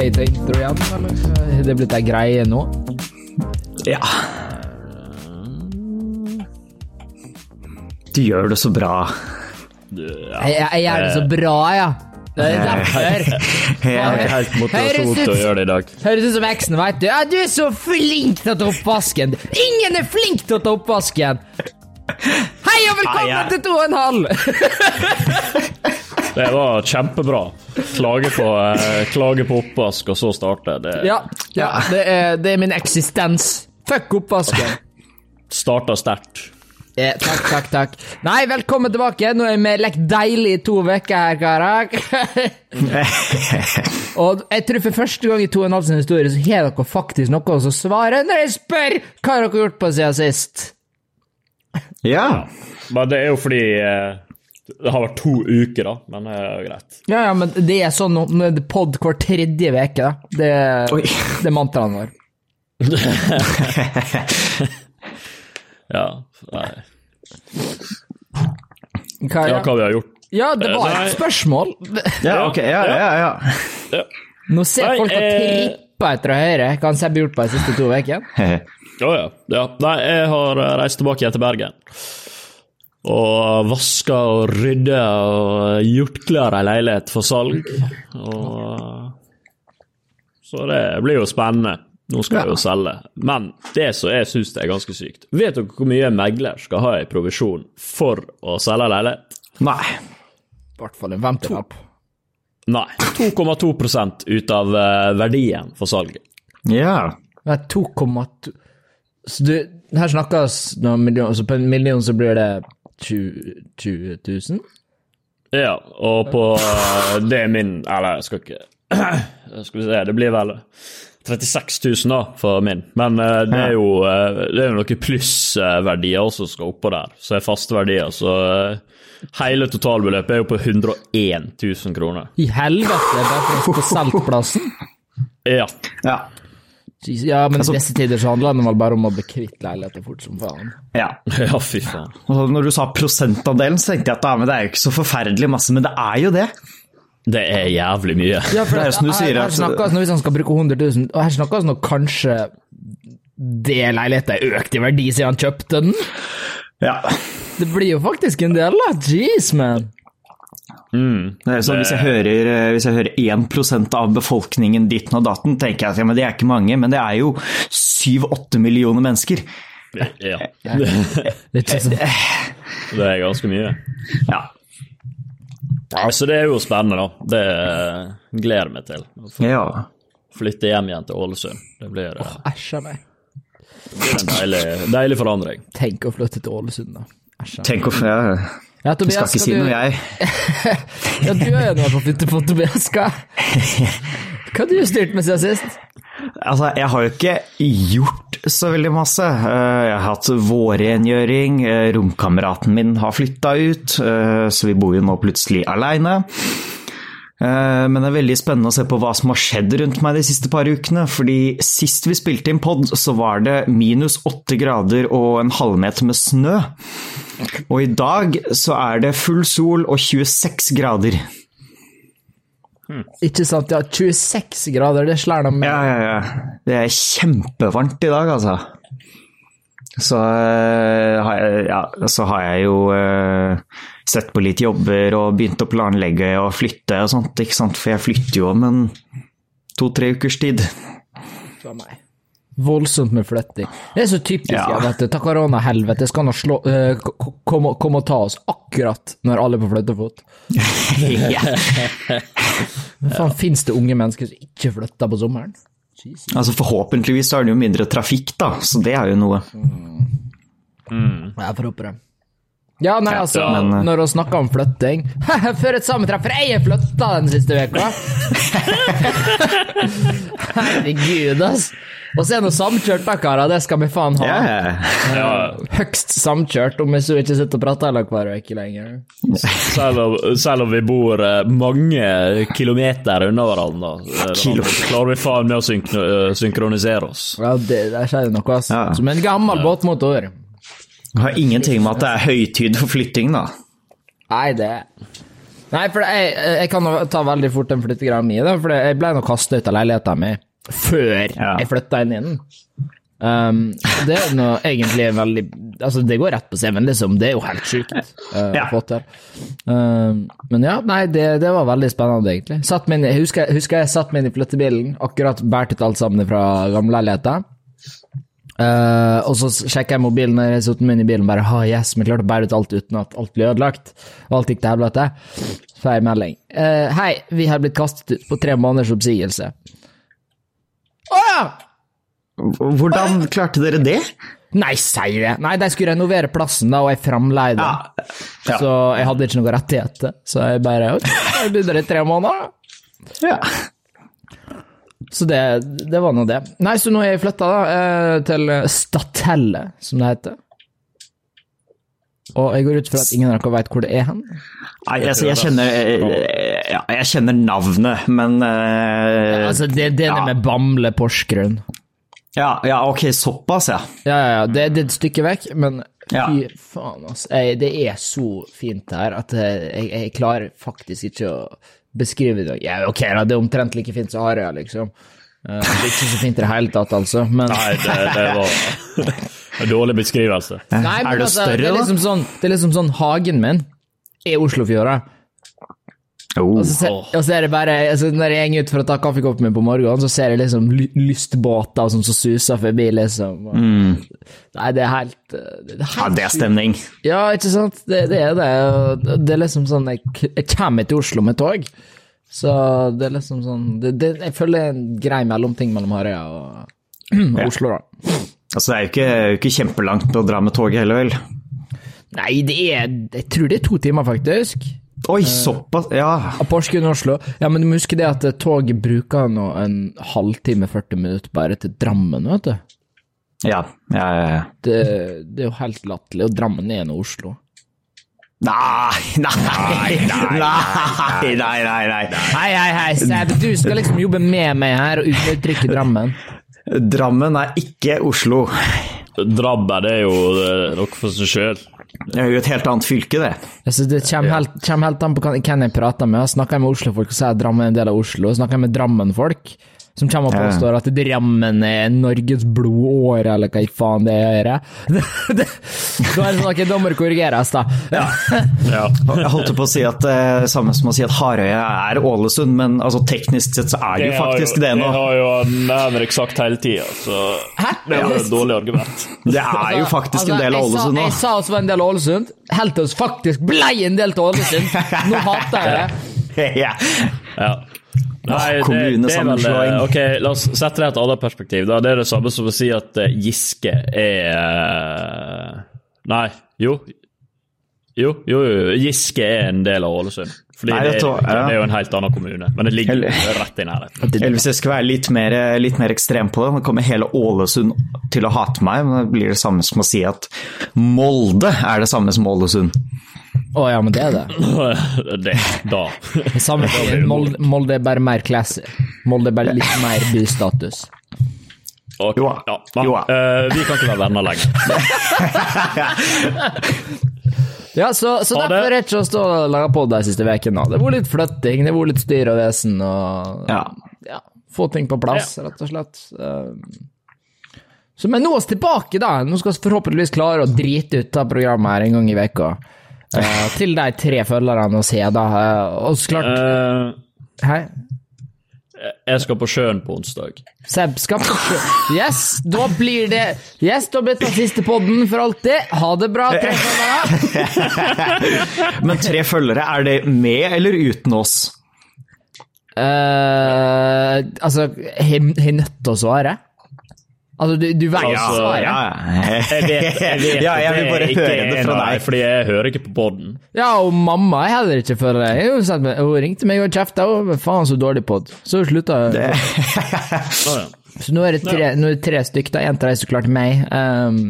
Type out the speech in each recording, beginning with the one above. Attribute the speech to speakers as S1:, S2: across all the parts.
S1: Jeg tenkte du igjen, eller? Er det blitt ei greie nå?
S2: Ja. Du gjør det så bra.
S1: Jeg, jeg, jeg gjør det så bra, ja. Det er derfor.
S2: Jeg
S3: har ikke helt motivasjon til å gjøre det i dag.
S1: Høres ut som eksen, veit du. Ja, du er så flink til å ta oppvasken. Ingen er flink til å ta oppvasken. Hei og velkommen
S2: ah, ja.
S1: til to og en halv.
S3: Det var kjempebra. Klage på, eh, klage på oppvask, og så starte. Det
S1: Ja, ja det, er, det er min eksistens. Fuck oppvasken.
S3: starta sterkt.
S1: Eh, takk, takk, takk. Nei, velkommen tilbake. Nå er vi lekt deilig i to uker her, karer. og jeg tror for første gang i to og en halv sin historie så har dere faktisk noe å svare når jeg spør hva dere har gjort på siden sist.
S2: Ja.
S3: Men det er jo fordi eh, det har vært to uker, da. Men det er greit.
S1: Ja, ja, men det er sånn nå er det pod hver tredje uke, da. Det,
S2: Oi.
S1: det er mantraen vår.
S3: Ja. Nei.
S1: Hva,
S3: Ja, hva vi har gjort.
S1: ja, det var
S3: Nei.
S1: et spørsmål.
S2: Ja, ok. Ja, ja, ja.
S3: Ja.
S1: Nå ser
S3: Nei,
S1: folk og
S3: eh,
S1: tripper etter å høre hva han Sebbe har gjort på de siste to ukene.
S3: Å ja. ja. Nei, jeg har eh, reist tilbake igjen til Bergen. Og vaska og rydda og gjort klar ei leilighet for salg. Og Så det blir jo spennende. Nå skal jeg jo selge. Men det som jeg syns er ganske sykt Vet dere hvor mye en megler skal ha i provisjon for å selge leilighet?
S2: Nei.
S1: I hvert fall en ventelapp.
S3: Nei. 2,2 ut av eh, verdien for salget.
S2: Ja.
S1: Nei, er 2,2 Så du, her snakkes noen million, så på en million så blir det 20, 20 000?
S3: Ja, og på eh, Det er min Eller, jeg skal ikke Skal vi se, det blir vel 36 000 da, for min. Men uh, det er jo uh, det er noen plussverdier som skal oppå der, så er faste verdier. Så uh, hele totalbeløpet er jo på 101 000 kroner.
S1: I helvete, bare for å få solgt plassen?
S3: Ja.
S2: Ja.
S1: Jesus, Ja, men
S2: Altså-
S1: i disse tider så handler det vel bare om å bli kvitt leiligheter fort som faen.
S2: ja.
S3: Ja, fy faen.
S2: Og når du sa prosentandelen, så tenkte jeg at ja, men det er jo ikke så forferdelig masse, men det er jo det.
S3: Det er jævlig mye.
S1: Ja, for
S2: Det er jo som du sier,
S1: her
S2: her
S1: snakkes når hvis han skal bruke 100 000, og her snakkes nå kanskje det leiligheten er økt i verdi siden han kjøpte den.
S2: Ja.
S1: Det blir jo faktisk en del, da. Jeez, man.
S2: Det er sånn, hvis, jeg hører, eh, hvis jeg hører 1% av befolkningen ditten og datten, tenker jeg at ja, men det er ikke mange, men det er jo 7-8 millioner mennesker.
S3: Ja.
S1: Det er sånn.
S3: Det er ganske mye.
S2: Ja.
S3: Så det er jo spennende, da. Det eh, gleder jeg meg til. Å
S2: ja.
S3: flytte hjem igjen til Ålesund. Det blir, eh,
S1: oh, a meg.
S3: det blir en deilig, deilig forandring.
S1: Tenk å flytte til Ålesund, da. Æsj a meg.
S2: Tenk å få ja.
S1: Tobias,
S2: Jeg skal ikke si noe, jeg.
S1: Ja, du er jo noe på flytte på Tobias. Hva Hva har du styrt med siden sist?
S2: Altså, jeg har jo ikke gjort så veldig masse. Eh, Jeg har hatt vårrengjøring, eh, romkameraten min har flytta ut, eh, så vi bor jo nå plutselig aleine. Men det er veldig spennende å se på hva som har skjedd rundt meg de siste par ukene. fordi sist vi spilte inn pod, så var det minus åtte grader og en halvmeter med snø. Og i dag så er det full sol og 26 grader.
S1: Ikke sant, ja. 26 grader, det slår de med.
S2: Ja, ja, ja. Det er kjempevarmt i dag, altså. Så, eh, har jeg, ja, så har jeg jo eh, sett på litt jobber og begynt å planlegge og flytte og sånt, ikke sant? For jeg flytter jo om en to-tre ukers tid.
S1: For meg. Voldsomt med flytting. Det er så typisk.
S2: Ja.
S1: jeg Vet du. Ta koronahelvete skal nå slå eh, k- k- komme kom og ta oss akkurat når alle er på flyttefot. Men faen, fins det unge mennesker som ikke flytter på sommeren? Jesus.
S2: Altså Forhåpentligvis så er det jo mindre trafikk, da, så det er jo noe.
S1: Jeg får håpe det. Ja, nei, altså,
S2: Ja, men, eh,
S1: når hun snakker om flytting Før et sammentreff, for jeg har flytta den siste uka! Herregud, ass. Og så er det samkjørt, da, karer. Det skal vi faen ha.
S2: Yeah.
S3: Ja,
S1: Høgst samkjørt, om vi så ikke sitter og prater heller hver uke lenger.
S3: selv, om, selv om vi bor eh, mange kilometer unna hverandre,
S2: Kilo.
S3: så klarer vi faen med å eh, synkronisere oss.
S1: Ja, det, der skjer det noe, ass.
S2: Ja.
S1: Som en gammel båtmotor.
S2: Det har ingenting med at det er høytid for flytting, da.
S1: Nei, det Nei, for jeg, jeg kan ta veldig fort den flyttegreia mi, for jeg ble nå kasta ut av leiligheten min før
S2: Ja.
S1: jeg flytta inn i den. Um, det er nå egentlig en veldig Altså, det går rett på CV-en, liksom. Det er jo helt sjukt uh,
S2: Ja.
S1: å få til. Um, men ja, nei, det, det var veldig spennende, egentlig. Satt min, jeg husker, husker jeg satt meg inn i flyttebilen, akkurat båret ut alt sammen fra gamleleiligheten. Uh, og så sjekker jeg mobilen når jeg satt meg inn i bilen, bare ha yes, vi klarte å bære ut alt uten at alt ble ødelagt. Og alt gikk til helvete. Feil melding. Uh, hei, vi har blitt kastet ut på tre måneders oppsigelse. Å ja!
S2: Hvordan klarte dere det?
S1: Nei, sier jeg. Nei, de skulle renovere plassen, da, og jeg framleide.
S2: Ja. Ja.
S1: Så jeg hadde ikke noe rettigheter. Så jeg bare Jeg begynner i tre måneder.
S2: ja.
S1: Så det, det var nå det. Nei, så nå er jeg flytta eh, til Statelle, som det heter. Og jeg går ut fra at ingen av dere vet hvor det er hen.
S2: Nei, altså, jeg kjenner eh, Ja, jeg kjenner navnet, men eh,
S1: Altså, det, det er det
S2: ja.
S1: med Bamble Porsgrunn.
S2: ja, ja, ok, såpass, ja.
S1: Ja, ja, ja, det, det er et stykke vekk, men
S2: Ja.
S1: fy faen, altså. Jeg, det er så fint her at jeg, jeg klarer faktisk ikke å beskrive det. Ja, ok, da, det er omtrent like fint som Harøya, liksom. Uh, det er ikke så fint i det hele tatt, altså, men
S3: Nei, det, det var en dårlig beskrivelse.
S1: Nei, men
S2: er det
S1: altså,
S2: større,
S1: det er
S2: da?
S1: liksom sånn, det er liksom sånn Hagen min er Oslofjorda.
S2: Oh.
S1: Og så, ser, og så er det bare altså, Når jeg går ut for å ta kaffekoppen min på morgenen, så ser jeg liksom lystbåter som så suser forbi, liksom. Mm. Nei, det er helt eh, det er
S2: Ja, det er stemning.
S1: Ja, ikke sant? Det, det er det. Det er liksom sånn Jeg, jeg kommer til Oslo med tog, så det er liksom sånn det, det, Jeg føler det er en grei mellomting mellom Harøya og, og Oslo, da.
S2: Altså, det er jo ikke, ikke kjempelangt å dra med toget heller, vel?
S1: Nei, det er Jeg tror det er to timer, faktisk.
S2: Oi, såpass, ja.
S1: Av Porsgrunn og Oslo. Ja, men du må huske det at eh, toget bruker nå en halvtime, 40 minutter bare til Drammen, vet du.
S2: Ja, ja, ja. ja.
S1: Det, det er jo helt latterlig, og Drammen er nå Oslo.
S2: Nei, nei, nei, nei, nei, nei, nei.
S1: Hei, hei, hei, Seb, du skal liksom jobbe med meg her og uttrykke Drammen.
S2: Drammen er ikke Oslo.
S3: Drammen det er jo eh, noe for seg sjøl.
S2: Det er jo et helt annet fylke, det.
S1: Altså, det kommer helt, kommer helt an på hvem jeg prater med. Snakker jeg med Oslo-folk og sier Drammen er en del av Oslo, snakker jeg med Drammen-folk som kommer og påstår at Drammen er Norges blodåre, eller hva i faen det er. Det, det, da er det sånn, at dommer korrigeres, da. Ja.
S3: Ja.
S2: Jeg holdt på å si at det samme som å si at Harøya er Ålesund, men altså, teknisk sett så er det jo faktisk det
S3: Det
S2: nå.
S3: har jo Henrik sagt hele tida, så
S1: Hæ?
S3: det jo et dårlig argument.
S2: Det er jo faktisk en del av
S1: Altså,
S2: Ålesund nå.
S1: Jeg sa oss var en del av Ålesund, helt til oss faktisk blei en del av Ålesund. Nå hater jeg det.
S2: Ja.
S3: Ja. Nei, det, det er vel. Ok, la oss sette det i et annet perspektiv. Da. Det er det samme som å si at eh, Giske er eh, Nei, jo. Jo, jo, jo. Giske er en del av Ålesund. Fordi
S2: Nei,
S3: det,
S2: ja.
S3: det er jo en helt annen kommune, men det ligger rett i nærheten.
S2: Eller hvis jeg skal være litt mer, litt mer ekstrem på det, nå kommer hele Ålesund til å hate meg, men det blir det samme som å si at Molde er det samme som Ålesund.
S1: Å ja, men det er det.
S3: Det, da.
S1: Det samme Molde, Molde er bare mer classy. Molde er bare litt mer bystatus.
S3: Okay.
S2: Joa.
S3: ja, Joa.
S2: jo.
S3: eh, vi kan ikke være venner lenger.
S1: Ja, så, så derfor er det ikke å stå og lage pod de siste ukene. Det har vært litt flytting, det har vært litt styr og vesen og
S2: Ja.
S1: ja, få ting på plass, rett og slett. Um, Så men nå er vi tilbake, da. Nå skal vi forhåpentligvis klare å drite ut av programmet her en gang i veka. Uh, til de tre følgerne å se, da. Eh, og så klart
S3: uh,
S1: Hei.
S3: Jeg skal på sjøen på onsdag.
S1: Seb skal på sjøen. Yes, da blir det Yes, da blir det den siste podden for alltid. Ha det bra, tre følgere.
S2: Men tre følgere, er det med eller uten oss?
S1: Uh, altså, har jeg nødt til å svare? Altså, du, du vet
S3: Altså,
S1: svaret?
S2: ja.
S3: Jeg vet, jeg vet
S2: ja, jeg vil
S3: det
S2: bare
S3: ikke
S2: høre det
S3: en
S2: fra
S3: av
S2: deg.
S3: fordi jeg hører ikke på podden.
S1: Ja, og mamma er heller ikke for det. Hun, sa- hun ringte meg og kjefta. Faen så dårlig pod. Så hun slutta.
S3: Å.
S1: Så nå er det tre, nå er det tre stykker. Én En av dem er så klart meg. Um,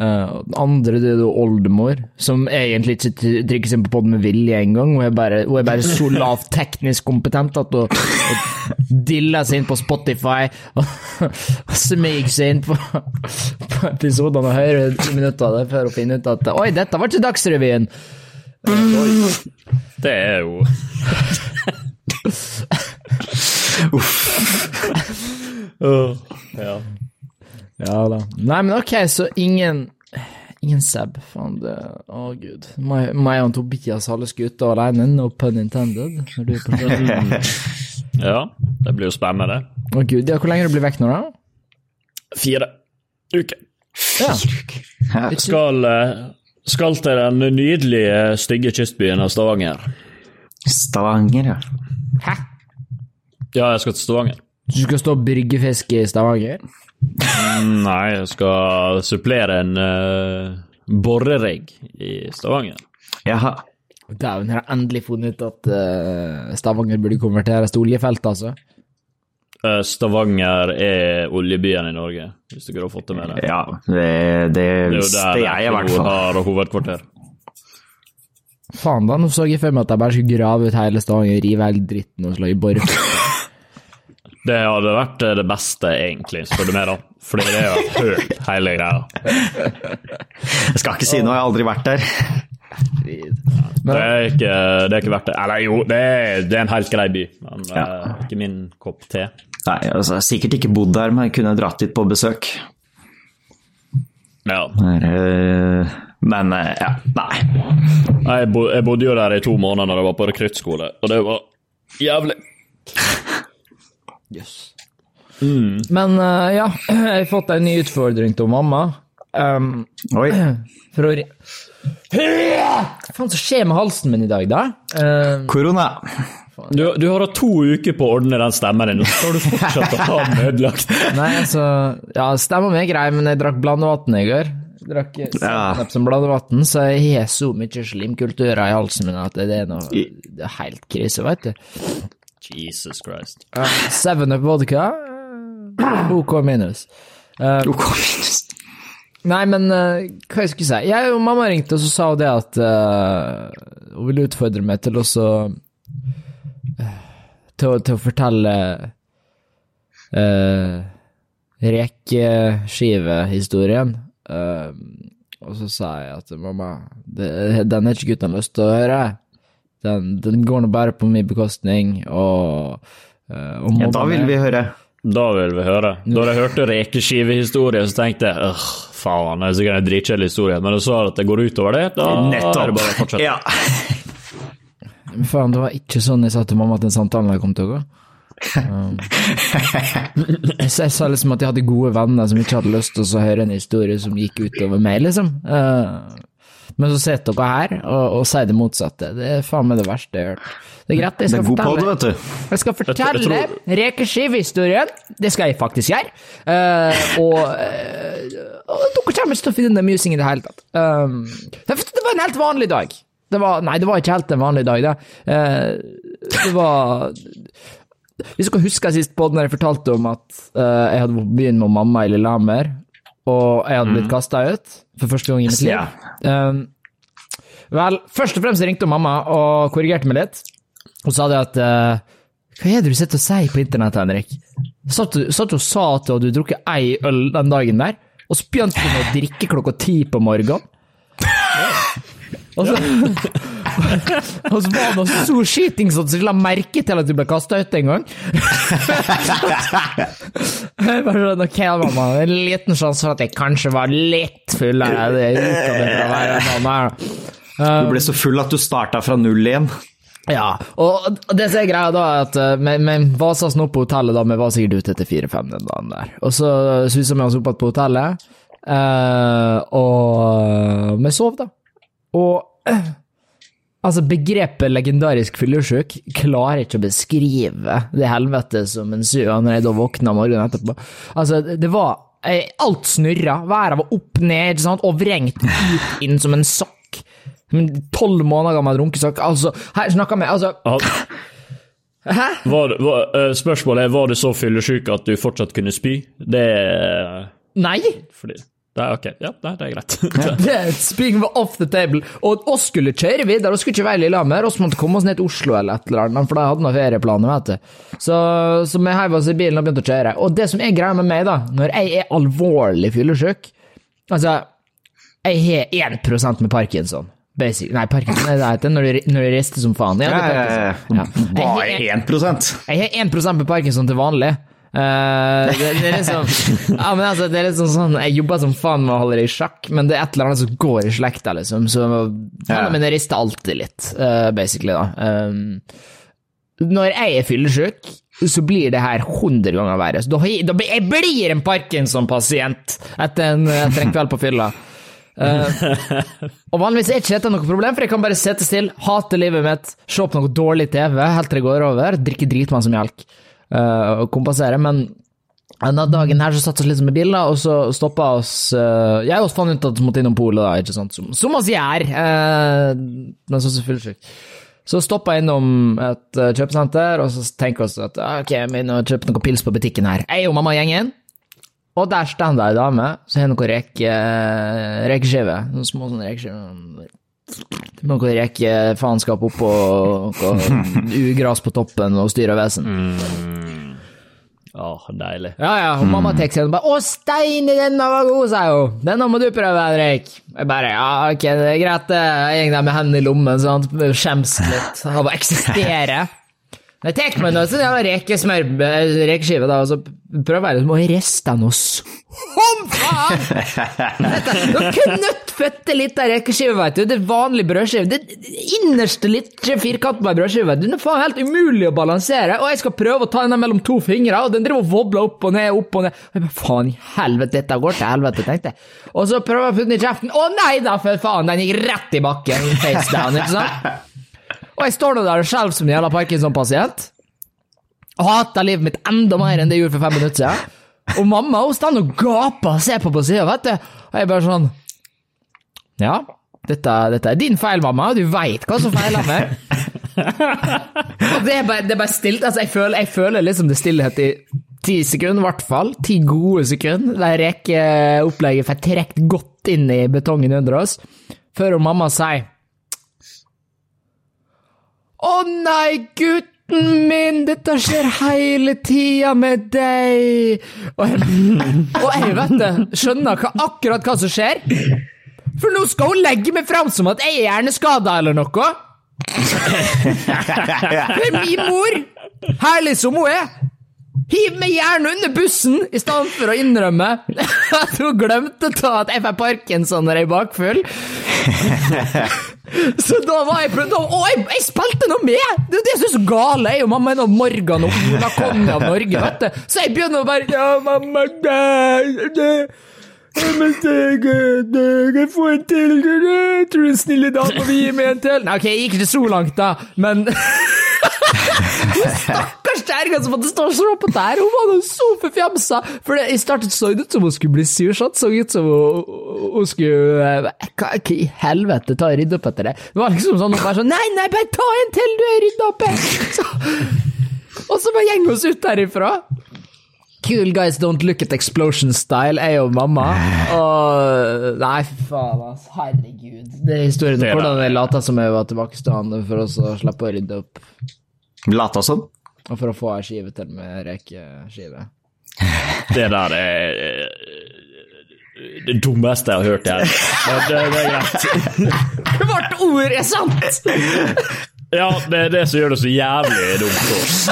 S1: uh, den andre det er da oldemor, som egentlig ikke t- trykker seg på podden med vilje engang. Hun, er bare- hun er bare så lavt teknisk kompetent at hun, hun diller seg inn på Spotify og, og smyger seg inn på, på episodene og hører ti minutter av det før hun finner ut at Oi, dette var ikke Dagsrevyen!
S3: Det er jo Uff. ja.
S1: Ja da. Nei, men ok, så ingen Ingen Seb. Faen, det Å, gud. Meg og Tobias alle skuter alene, no pun intended. Når du er på sjøen.
S3: ja, det blir jo spennende.
S1: Å, gud. Ja, hvor lenge du blir vekk nå, da?
S3: Fire uker.
S1: Ja.
S3: Skal, eh, skal til den nydelige, stygge kystbyen av Stavanger.
S2: Stavanger, ja.
S1: Hæ?
S3: Ja, jeg skal til Stavanger.
S1: Du skal stå og bryggefiske i Stavanger?
S3: Nei, jeg skal supplere en uh, borerigg i Stavanger.
S2: Jaha.
S1: Dæven, jeg endelig funnet ut at uh, Stavanger burde konverteres til oljefelt, altså.
S3: Eh, Stavanger er oljebyen i Norge, hvis dere har fått det med dere.
S2: Ja, det, det
S3: Det er jo
S2: visste jeg i hvert fall.
S3: har hovedkvarter.
S1: Faen, da. Nå så jeg for meg at jeg bare skulle grave ut hele Stavanger, rive hele dritten og slå i borg.
S3: Det hadde vært eh, det beste, egentlig, spør du meg, da. Fordi det er jo helt hele greia.
S2: Jeg skal ikke si noe, jeg har aldri vært der.
S3: Det er ikke, det er ikke verdt det. Eller jo, det er, det er en helt grei by, men
S2: Ja.
S3: eh, ikke min kopp te.
S2: Nei, altså, jeg har sikkert ikke bodd der, men jeg kunne dratt dit på besøk.
S3: Ja.
S2: Eh, Men ja, nei.
S3: Jeg, bodde jo der i to måneder da jeg var på rekruttskole, og det var jævlig.
S1: Men uh, ja, jeg har fått en ny utfordring til mamma. Um,
S2: Oi.
S1: for å Hva faen som skjer med halsen min i dag, da? Uh,
S2: Korona.
S3: Du, du har hatt to uker på å ordne den stemmen din, og så skal du fortsatt ha den ødelagt.
S1: nei, altså Ja, stemmer er grei, men jeg drakk blandevann i går. Jeg drakk
S2: Ja.
S1: sennep som blandevann, så jeg har så mye slimkulturer i halsen min at det er noe Det er helt krise, veit du.
S3: Jesus Christ.
S1: Uh, Seven Up vodka, eh, OK minus. Uh,
S2: Ok.
S1: Nei, men uh, hva jeg skulle si? Jeg og mamma ringte, og så sa hun det at uh, hun ville utfordre meg til å eh, til, til å fortelle uh, rekeskivehistorien. Uh, og så sa jeg at mamma, det, den har ikke guttene lyst til å høre. Den, den går nå bare på min bekostning, og, eh, og
S2: Ja, da vil vi høre.
S3: Da vil vi høre. Da jeg hørte rekeskivehistorie, så tenkte jeg øh, faen, det er sikkert en dritkjedelig historie, men du sa at det går utover det, da er det bare å fortsette.
S2: Ja.
S1: Men faen, det var ikke sånn jeg sa til mamma at den samtalen kom til å gå. Um, jeg sa liksom at jeg hadde gode venner som ikke hadde lyst til å høre en historie som gikk utover meg, liksom. Uh, men så sitter dere her og, og sier det motsatte. Det er faen meg det verste jeg har hørt. Det er greit, jeg
S2: Det
S1: skal
S2: er
S1: fortelle
S2: vet du.
S1: jeg skal
S3: Jeg
S1: fortelle
S3: tror-
S1: rekeskivehistorien. Det skal jeg faktisk gjøre. Uh, og, uh, og dere kommer ikke til å finne musing amusing i det hele tatt. Um, det var en helt vanlig dag. Det var, nei, det var ikke helt en vanlig dag, det. Uh, det var Hvis dere husker sist på når jeg fortalte om at eh, jeg hadde begynt med mamma i Lillehammer, og jeg hadde blitt kasta ut for første gang i mitt liv. Um, vel, først og fremst ringte mamma og korrigerte meg litt. Hun sa det at uh, Hva er det du sitter og sier på internett, Henrik? Satt du satt du og sa at du hadde drukket ei øl den dagen der, og så begynte du med å drikke klokka ti på morgenen? Og så, og så var det noe så skitings at ikke la merke til at du ble kasta ut en gang. Jeg bare sånn, ok, mamma, en liten sjanse for at jeg kanskje var litt fullere. Det være mamma.
S2: Du ble så full at du starta fra null igjen.
S1: Ja, og det som er greia da, er at eh, vi, vi vasa oss nå på hotellet, da, vi var sikkert ute etter fire-fem den dagen der. Og så susa vi oss opp igjen på hotellet, uh, og vi sov, da. Og eh, altså, begrepet legendarisk fyllesyk klarer ikke å beskrive det helvete som ensuer når jeg da våkna morgenen etterpå. Altså, det var eh, Alt snurra. Været var opp ned, ikke sant, og vrengt ut inn som en sokk. En tolv måneder gammel runkesokk. Altså, her snakker vi Altså, hæ?
S3: Var, var, eh, spørsmålet er var du så fyllesyk at du fortsatt kunne spy. Det
S1: Nei!
S3: fordi det er ok. Ja, det er greit.
S1: Det Spring var off the table. Og oss skulle kjøre videre, vi skulle ikke være i Lillehammer. Vi måtte komme oss ned til Oslo eller et eller annet, for de hadde noen ferieplaner, vet du. Så, så vi heiv oss i bilen og begynte å kjøre. Og det som er greia med meg, da, når jeg er alvorlig fyllesyk Altså, jeg har 1% med parkinson. Basic. Nei, Parkinson er det det heter når du, når du rister som faen. Ja, det er
S2: Ja, ja, ja.
S1: Ja.
S2: Bare
S1: Jeg, jeg,
S2: 1
S1: jeg har 1 med Parkinson til vanlig. Eh, det, det er liksom Ja, men altså, det er liksom sånn Jeg jobber som faen med å holde det i sjakk, men det er et eller annet som går i slekta, liksom. Så ja. men det rister alltid litt, eh, basically, da. Um, når jeg er fyllesyk, så blir det her 100 ganger verre. Så da, da blir- jeg blir en Parkinson-pasient etter, etter en kveld på fylla. Uh, og vanligvis er ikke dette noe problem, for jeg kan bare sitte stille, hate livet mitt, se på noe dårlig TV helt til det går over, drikke dritmann som melk og kompensere. Men denne dagen her så satt vi liksom i biler, og så stoppa oss uh, Jeg fant ut at vi måtte innom polet, da, ikke sant, som, som oss gjør, uh, men så er så fyllesyk. Så stoppa jeg innom et uh, kjøpesenter, og så tenker vi at ah, ok, vi må inn kjøpe noe pils på butikken her. Jeg og mamma og gjengen. Og der står det ei dame som har noen reke, rekeskiver. Noen små sånne rekeskiver. Noe rekefaenskap oppå, noe ugras på toppen og styr og vesen.
S3: Åh, deilig.
S1: Ja, ja, og mamma tar seg og bare 'Å, i denne var god', sa hun. 'Denne må du prøve, Henrik'. Jeg bare 'ja, ok, det er greit', det. Jeg går der med hendene i lommen, sånn, skjems litt av å eksistere. Men jeg tar meg noe sånn ja, rekesmør, rekeskive, da, og så prøv å være som å riste noe som faen! Er knøttføtte lita rekeskive, vet du. Det er vanlig brødskive. Det innerste litt firkant av brødskive. Den er faen helt umulig å balansere, og jeg skal prøve å ta den mellom to fingre, og den driver og vobler opp og ned, opp og ned. Og jeg bare, faen i helvete, dette går til helvete, tenkte jeg. Og så prøver jeg å putte den i kjeften. Å nei da, for faen, den gikk rett i bakken, face down, ikke sant? Og jeg står nå der skjelver som en jævla Parkinson-pasient. Og hater livet mitt enda mer enn det jeg gjorde for fem minutter siden. Og mamma hun står og gaper og ser på på sida, vet du. Og jeg bare sånn Ja, dette, dette er din feil, mamma. Du veit hva som feiler meg. og det er bare, det er bare stilt. Altså, jeg føler, jeg føler liksom det stillhet i ti sekunder, i hvert fall. Ti gode sekunder. Der rekeopplegget får trukket godt inn i betongen under oss. Før mamma sier nei, gutten min, dette skjer hele tida med deg. Og jeg, og jeg vet det, skjønner hva, akkurat hva som skjer. For nå skal hun legge meg fram som at jeg er hjerneskada eller noe. For min mor, herlig som hun er, hiver meg gjerne under bussen i stedet for å innrømme at hun glemte å ta at jeg får parkinson når jeg er bakfull. Så da var jeg da, Og jeg, jeg spilte noe med! Det er det som er så gale. Jeg og mamma er nå Morgan og Ola Conny av Norge, vet du. Så jeg begynner å bare Ja, mamma, det, det. Men jeg, jeg får en til, jeg tror en snille dame vil gi meg en til. Nei, ok, jeg gikk ikke så langt, da, men Stakkars kjerringa som måtte stå og se på det her, hun var noe så forfjamsa. For det, startet så ut som hun skulle bli sursatt, så ut som hun, skulle eh, hva, i helvete, ta og rydde opp etter det? Det var liksom sånn, bare sånn Nei, nei, bare ta en til, du har rydda opp! Og så bare gjeng oss ut derifra. Cool guys don't look at explosion style, jeg og mamma. Og Nei, fy faen, altså. Herregud. Det er historien om
S3: er
S1: hvordan
S3: det.
S1: jeg lata som jeg var tilbakestående for å slippe å rydde opp.
S2: Lata som.
S1: Og for å få ei skive til med rekeskive.
S3: Det der er eh, det dummeste jeg har hørt her. Men det, det er greit.
S1: Hvert ord er sant!
S3: Ja, det er det som gjør det så jævlig dumt. også.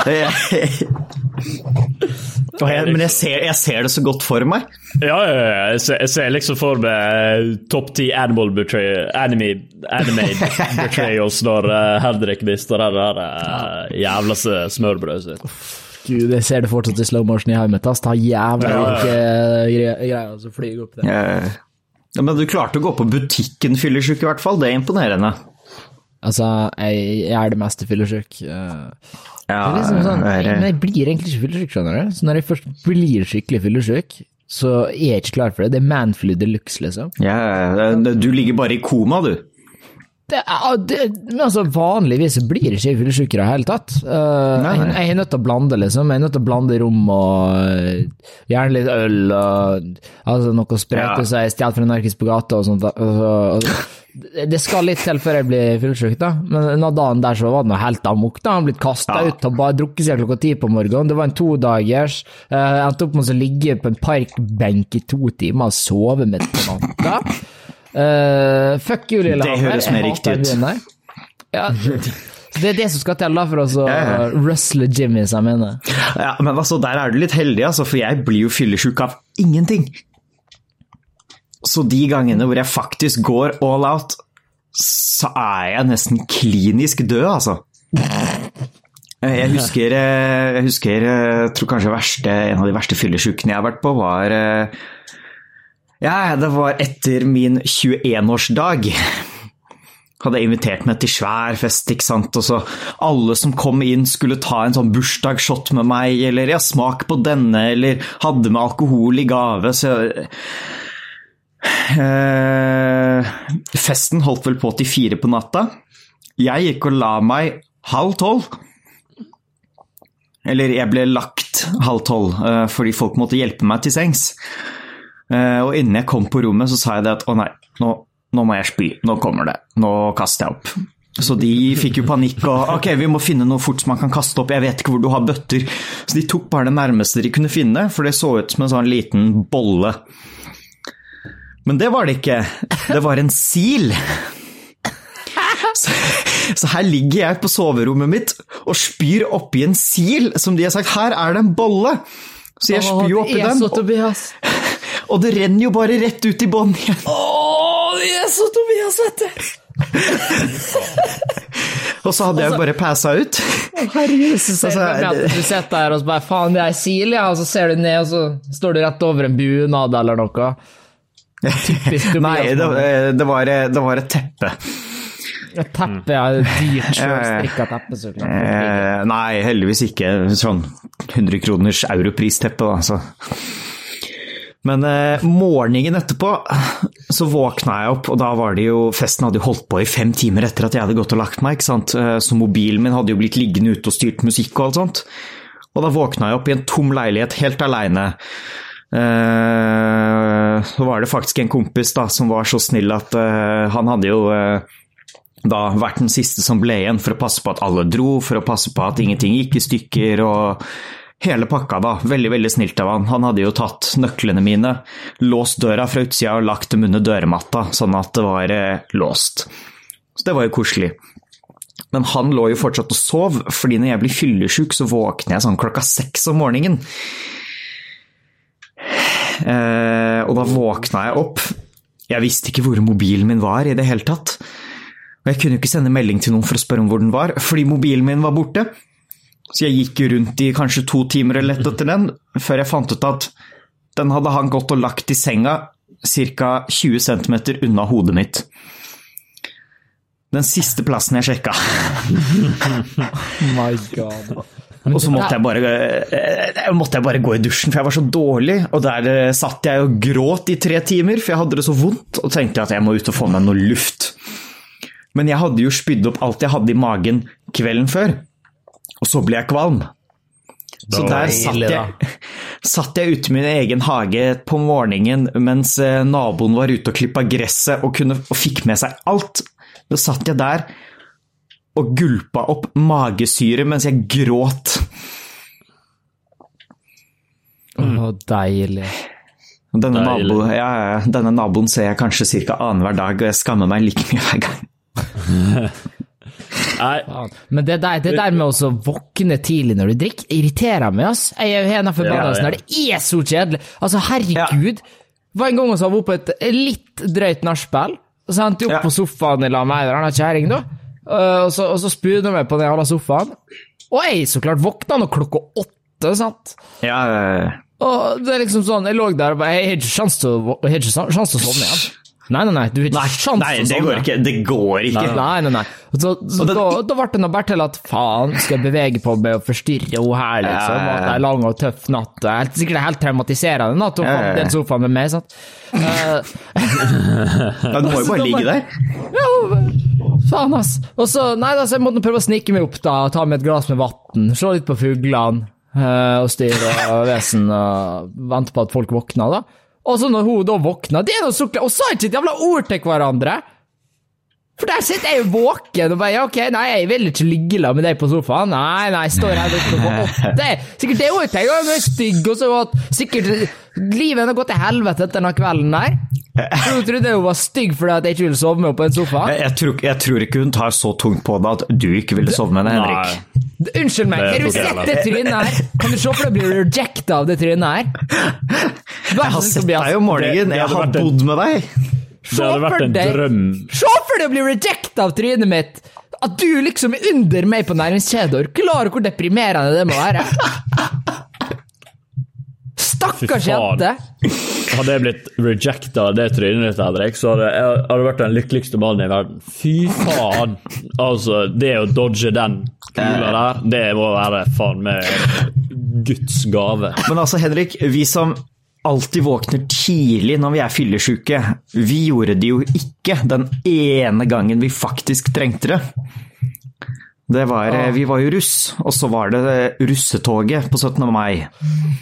S2: Og jeg, men jeg ser, jeg ser det så godt for meg.
S3: Ja, ja, ja. Jeg ser, jeg ser liksom for meg topp ti animal betray, anime, anime betrayals når uh, Henrik mister det der uh, jævla smørbrødet sitt.
S1: Gud, jeg ser det fortsatt i slow motion i hodet mitt. ass. Ta jævla
S3: Ja, ja,
S1: ikke gre- greier som flyr opp der.
S2: Eh, Ja, men du klarte å gå på butikken fyllesyk i hvert fall, det er imponerende.
S1: Altså, jeg, jeg er det meste fyllesyk. eh.
S2: Ja,
S1: liksom sånn,
S2: er-
S1: men jeg blir egentlig ikke fyllesyk, skjønner du. Så når jeg først blir skikkelig fyllesyk, så er jeg ikke klar for det. Det er manflu de luxe, liksom.
S2: ja, du ligger bare i koma, du.
S1: Det, det, men altså, vanligvis blir ikke fyllesyk i det hele tatt.
S2: Uh,
S1: jeg, jeg er nødt til å blande, liksom. Jeg er nødt til å blande rom og eh, gjerne litt øl og altså, noe sprøyte
S2: Ja.
S1: så jeg stjal fra narkis på gata og sånt. Og, og, det- det skal litt til før jeg blir fyllesyk, da. Men den dagen der så var det noe helt amok. da. Han blitt kasta
S2: Ja.
S1: ut og bare drukket siden klokka ti på morgenen. Det var en todagers. Uh, jeg endte opp med å ligge på en parkbenk i to timer og sove midt på natta. Eh, fuck you, Lillehammer.
S2: Det høres mer riktig ut.
S1: Ja. Det er det som skal til da for oss å
S2: Ja,
S1: rustle Jimmy, mener.
S2: Ja, men altså, der er du litt heldig, altså, for jeg blir jo fyllesyk av ingenting. Så de gangene hvor jeg faktisk går all out, så er jeg nesten klinisk død, altså. Jeg husker, eh, jeg husker eh, jeg tror kanskje verste, en av de verste fyllesykene jeg har vært på, var eh, Ja, det var etter min 21-årsdag. Hadde jeg invitert meg til svær fest, ikke sant, og så alle som kom inn skulle ta en sånn bursdagsshot med meg, eller ja, smak på denne, eller hadde med alkohol i gave, så Eh, festen holdt vel på til fire på natta. Jeg gikk og la meg halv tolv. Eller jeg ble lagt halv tolv eh, fordi folk måtte hjelpe meg til sengs. Eh, og innen jeg kom på rommet, så sa jeg det at å nei, nå, nå må jeg spy. Nå kommer det. Nå kaster jeg opp. Så de fikk jo panikk og ok, vi må finne noe fort som man kan kaste opp. Jeg vet ikke hvor du har bøtter. Så de tok bare det nærmeste de kunne finne, for det så ut som en sånn liten bolle. Men det var det ikke. Det var en sil. Så, så her ligger jeg på soverommet mitt og spyr oppi en sil som de har sagt her er det en bolle. Så jeg spyr oppi
S1: det er
S2: den,
S1: så Tobias.
S2: Og det renner jo bare rett ut i bånn igjen.
S1: Åh, det er så Tobias, vet du!
S2: Og så hadde jeg jo bare passa ut.
S1: Herregud, så ser
S2: Altså,
S1: du sitter der og så bare faen, det er sil, ja, og så ser du ned, og så står du rett over en bunad eller noe. Typisk Tobias.
S2: Nei, det, det, var, det var et teppe.
S1: Et teppe, ja. Dyrt, sjølstrikka teppe, så klart.
S2: Eh, nei, heldigvis ikke sånn 100 kroners europristeppe, da. Så. Men eh, morgenen etterpå så våkna jeg opp, og da var det jo Festen hadde jo holdt på i fem timer etter at jeg hadde gått og lagt meg, ikke sant. Eh, Så mobilen min hadde jo blitt liggende ute og styrt musikk og alt sånt. Og da våkna jeg opp i en tom leilighet helt aleine. Eh, så var det faktisk en kompis da, som var så snill at eh, han hadde jo eh, da vært den siste som ble igjen for å passe på at alle dro, for å passe på at ingenting gikk i stykker og hele pakka, da. Veldig, veldig snilt av han. Han hadde jo tatt nøklene mine, låst døra fra utsida og lagt dem under dørmatta, sånn at det var eh, låst. Så det var jo koselig. Men han lå jo fortsatt og sov, fordi når jeg blir fyllesyk, så våkner jeg sånn klokka seks om morgenen. Eh, og da våkna jeg opp. Jeg visste ikke hvor mobilen min var i det hele tatt. Og jeg kunne jo ikke sende melding til noen for å spørre om hvor den var, fordi mobilen min var borte. Så jeg gikk rundt i kanskje to timer og lette etter den, før jeg fant ut at den hadde han gått og lagt i senga ca. 20 cm unna hodet mitt. Den siste plassen jeg sjekka.
S1: My god.
S2: Og så måtte jeg, bare, eh, måtte jeg bare gå i dusjen, for jeg var så dårlig. Og der eh, satt jeg og gråt i tre timer, for jeg hadde det så vondt, og tenkte at jeg må ut og få meg noe luft. Men jeg hadde jo spydd opp alt jeg hadde i magen kvelden før, og så ble jeg kvalm. Så der satt jeg, satt jeg ute i min egen hage på morgenen mens eh, naboen var ute og klippa gresset og, kunne, og fikk med seg alt. Da satt jeg der og gulpa opp magesyre mens jeg gråt.
S1: Å, deilig.
S2: Denne,
S3: Deilig.
S2: nabo, ja, ja, denne naboen ser jeg kanskje ca. annenhver dag, og jeg skammer meg like mye hver gang.
S3: Nei,
S1: Men det der, det der med å våkne tidlig når du drikker, irriterer meg, ass. Jeg er jo en forbanna
S3: Ja, ja.
S1: Det er så kjedelig. Altså, herregud. Det var en gang vi var på et litt drøyt nachspiel, så endte jeg opp
S2: Ja.
S1: på sofaen i lag med ei eller kjerring, da. Uh, og så, og så spydde vi på den jævla sofaen. Og jeg så klart våkna nå klokka åtte, sant.
S2: Ja, eh,
S1: Og det er liksom sånn, jeg lå der og bare Jeg har ikke sjans til å, jeg har ikke sjans til å sovne igjen. Nei, nei, nei, du har ikke sjans
S2: nei, det går ikke. Det går ikke.
S1: Nei, nei, nei. Så, så
S2: det-
S1: da, da ble det nå bare til at faen, skal jeg bevege på meg og forstyrre henne her, liksom.
S2: Ja, ja, ja.
S1: Det en lang og tøff natt. Det er sikkert helt traumatiserende natt å få den sofaen med meg, sant. Eh,
S2: Ja, du må jo bare ligge der.
S1: ja, faen, ass. Og så, nei da, så jeg måtte prøve å snike meg opp, da, ta meg et glass med vann, slå litt på fuglene, eh, og styre og vesen, og vente på at folk våkna, da. Og så når hun da våkna, det er noe så og sa ikke et jævla ord til hverandre! For der sitter jeg jo våken og bare ja, ok, nei, jeg vil ikke ligge la med deg på sofaen. Nei, nei, jeg står her oppe på åtte. Sikkert det òg, jeg er stygg, og så at sikkert livet har gått til helvete etter denne kvelden der. Du trodde hun var stygg fordi at jeg ikke ville sove med henne på en sofa?
S2: Jeg, jeg, tror, jeg tror ikke hun tar så tungt på det at du ikke ville sove med henne, Henrik.
S3: Nei.
S1: Unnskyld meg, har du sett det trynet her? Kan du se for deg å bli rejecta av det trynet her?
S2: Jeg har sett deg om morgenen, jeg har bodd med deg.
S3: Det hadde vært en
S1: deg-
S3: drøm.
S1: Se for deg å bli rejecta av trynet mitt! At du liksom er under meg på næringskjeder. klarer Klar hvor deprimerende det må være? Stakkars jente!
S3: Hadde jeg blitt rejecta av det trynet ditt, Henrik, så hadde jeg hadde vært den lykkeligste mannen i verden. Fy faen! Altså, det å dodge den kula der, det må være faen meg Guds gave.
S2: Men altså, Henrik, vi som alltid våkner tidlig når vi er fyllesyke, vi gjorde det jo ikke den ene gangen vi faktisk trengte det. Det var, ja. Vi var jo russ, og så var det russetoget på 17. mai.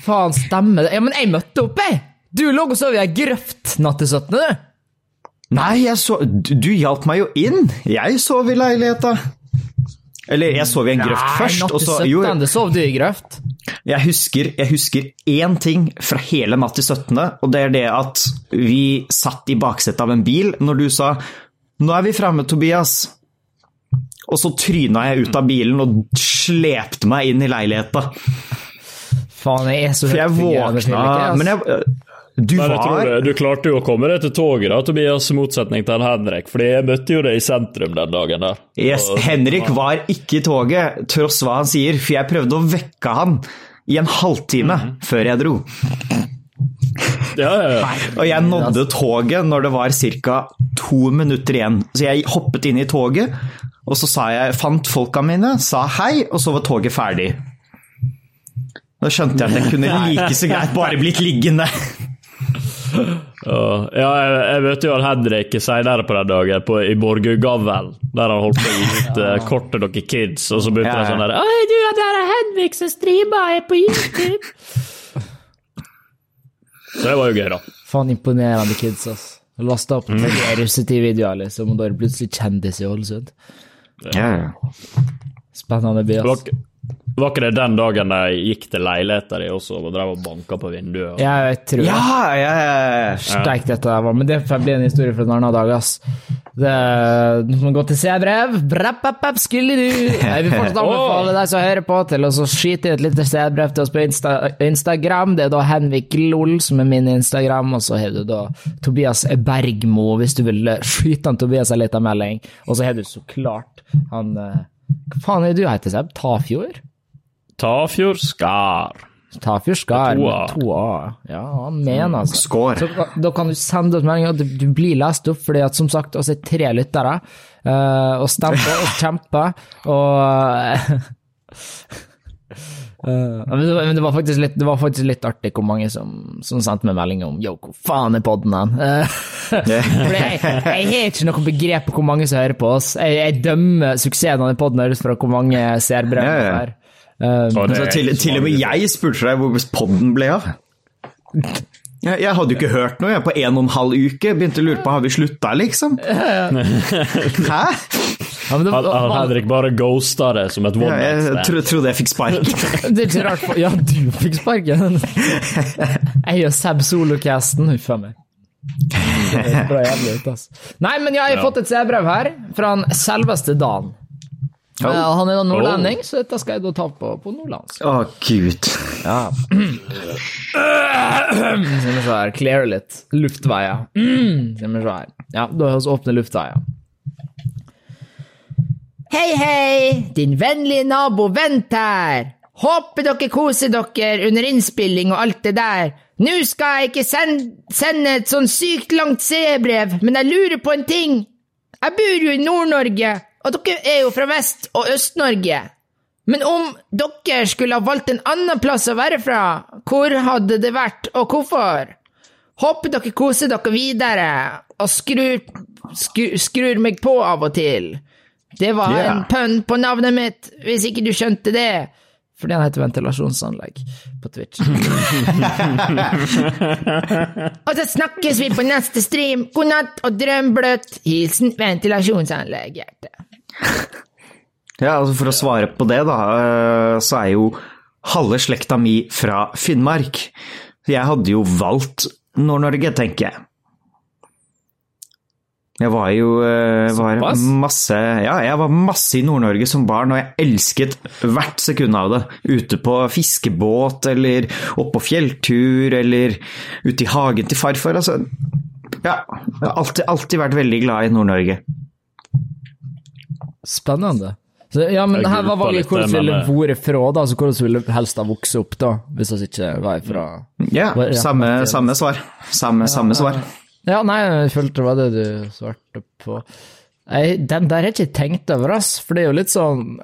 S1: Faen, stemmer det? Ja, men jeg møtte opp, jeg! Du lå og sov i ei grøft natt til 17., du.
S2: Nei, jeg så, du, hjalp meg jo inn! Jeg sov i leiligheta. Eller, jeg sov i en grøft først,
S1: natt
S2: og
S1: til
S2: så
S1: 17.
S2: Jo,
S1: sov du i grøft?
S2: Jeg husker, jeg husker én ting fra hele natt til 17., og det er det at vi satt i baksetet av en bil når du sa 'Nå er vi framme, Tobias'. Og så tryna jeg ut av bilen og slepte meg inn i leiligheta.
S1: Faen, jeg er så
S2: For jeg våkna Men jeg Du
S3: Men jeg tror det, du klarte jo å komme deg til toget, da, Tobias, i motsetning til Henrik. Fordi jeg møtte jo deg i sentrum den dagen der.
S2: Yes, Henrik var ikke i toget, tross hva han sier, for jeg prøvde å vekke han i en halvtime før jeg dro.
S3: Ja, ja, ja.
S2: Og jeg nådde toget når det var ca. to minutter igjen. Så jeg hoppet inn i toget, og så sa jeg, fant folka mine, sa hei, og så var toget ferdig. Da skjønte jeg at jeg kunne like så greit bare blitt liggende.
S3: Ja, jeg, jeg møtte jo Henrik senere på den dagen på, i Borgugavlen, der han holdt på å gi ut ja. kort til noen kids, og så begynte
S2: Ja,
S3: han
S2: ja.
S3: sånn der Oi, du, det er Henrik som streamer er på YouTube! så det var jo gøy, da.
S1: Faen, imponerende kids, ass. Lasta opp
S2: Mm.
S1: tre russetid-videoer, liksom, og da er det plutselig kjendis i Ålesund.
S2: Ja, ja.
S1: Spennende by, ass.
S3: ass. Var ikke det den dagen de gikk til leiligheta di også og drev og banka på vinduet? og-
S1: jeg tror det.
S2: ja, ja, ja.
S1: Steik dette der var, men det blir en historie for en annen dag, ass. Det Du må gå til C-brev. Brappapap, skulle du Jeg vil fortsatt anbefale deg som hører på, til å skyte i et lite C-brev til oss på Insta Instagram. Det er da Henvik Lol som er min Instagram, og så har du da Tobias Bergmo, hvis du vil skyte han Tobias en liten melding. Og så har du så klart han eh, Hva faen er det du heter, Seb? Tafjord?
S3: Tafjord Skar.
S1: Tafjord Skar
S3: Med to A.
S1: Ja, han mener altså.
S2: Skår.
S1: Så da- da kan du sende oss melding, og du du blir lest opp, fordi at som sagt, oss er tre lyttere, Uh, og stemmer og kjemper, og Uh, men, det var, men det var faktisk litt, det var faktisk litt artig hvor mange som, som sendte meg melding om Yo, hvor faen er podden hen? Uh, For jeg, jeg har ikke noe begrep på hvor mange som hører på oss. Jeg, jeg dømmer suksessen av den podden ut fra hvor mange seerbrev
S2: Ja,
S1: det
S2: ja.
S1: er. Eh,
S3: Og
S2: Altså, til, til og med jeg spurte deg hvor podden ble av. Jeg, jeg hadde jo ikke hørt noe jeg på en og en halv uke. Begynte å lure på har vi slutta, liksom. Hæ?
S1: ja, men det,
S3: Han, han
S1: var-
S3: Henrik bare ghosta det som et
S2: Ja,
S3: one night stand.
S2: Jeg trodde jeg fikk spark.
S1: Det er ikke rart for Ja, du fikk sparken! Jeg og Seb Solocasten, huff a meg. Bra jævlig ut, ass. Nei, men ja, jeg har fått et C-brev her, fra han selveste Dan. Eh, han er da nordlending, så dette skal jeg da ta på, på nordlandsk.
S2: Å, gud.
S1: Ja. Skal vi se her, clear litt. Luftveier. Mm. Skal vi se her. Ja, da vi åpne luftveier. Hei, hei! Din vennlige nabo Vent her! Håper dere koser dere under innspilling og alt det der. Nå skal jeg ikke send, sende et sånn sykt langt C-brev, men jeg lurer på en ting. Jeg bor jo i Nord-Norge, og dere er jo fra Vest- og Øst-Norge. Men om dere skulle ha valgt en annen plass å være fra, hvor hadde det vært, og hvorfor? Håper dere koser dere videre, og skrur, skrur, skrur meg på av og til. Det var
S2: yeah.
S1: en pønn på navnet mitt, hvis ikke du skjønte det. Fordi han heter ventilasjonsanlegg på Twitch. og så snakkes vi på neste stream. God natt og drøm bløtt. Hilsen ventilasjonsanlegg, hjerte.
S2: Ja, altså For å svare på det, da, eh, så er jo halve slekta mi fra Finnmark. Jeg hadde jo valgt Nord-Norge, tenker jeg. Jeg var jo eh, var masse Ja, jeg var masse i Nord-Norge som barn, og jeg elsket hvert sekund av det. Ute på fiskebåt, eller opp på fjelltur, eller ute i hagen til farfar. Altså, ja. Jeg har alltid, alltid vært veldig glad i Nord-Norge.
S1: Spennende. Så, ja, men her var valget
S3: hvor
S1: vi ville
S3: men,
S1: vært fra, da? så hvordan ville helst ha vokst opp, da? Hvis vi ikke var fra
S2: Ja,
S1: Ja,
S2: samme, samme svar. Samme, samme svar.
S1: Ja, nei, jeg følte det var det du svarte på. Jeg, den der har jeg ikke tenkt over, ass, for det er jo litt sånn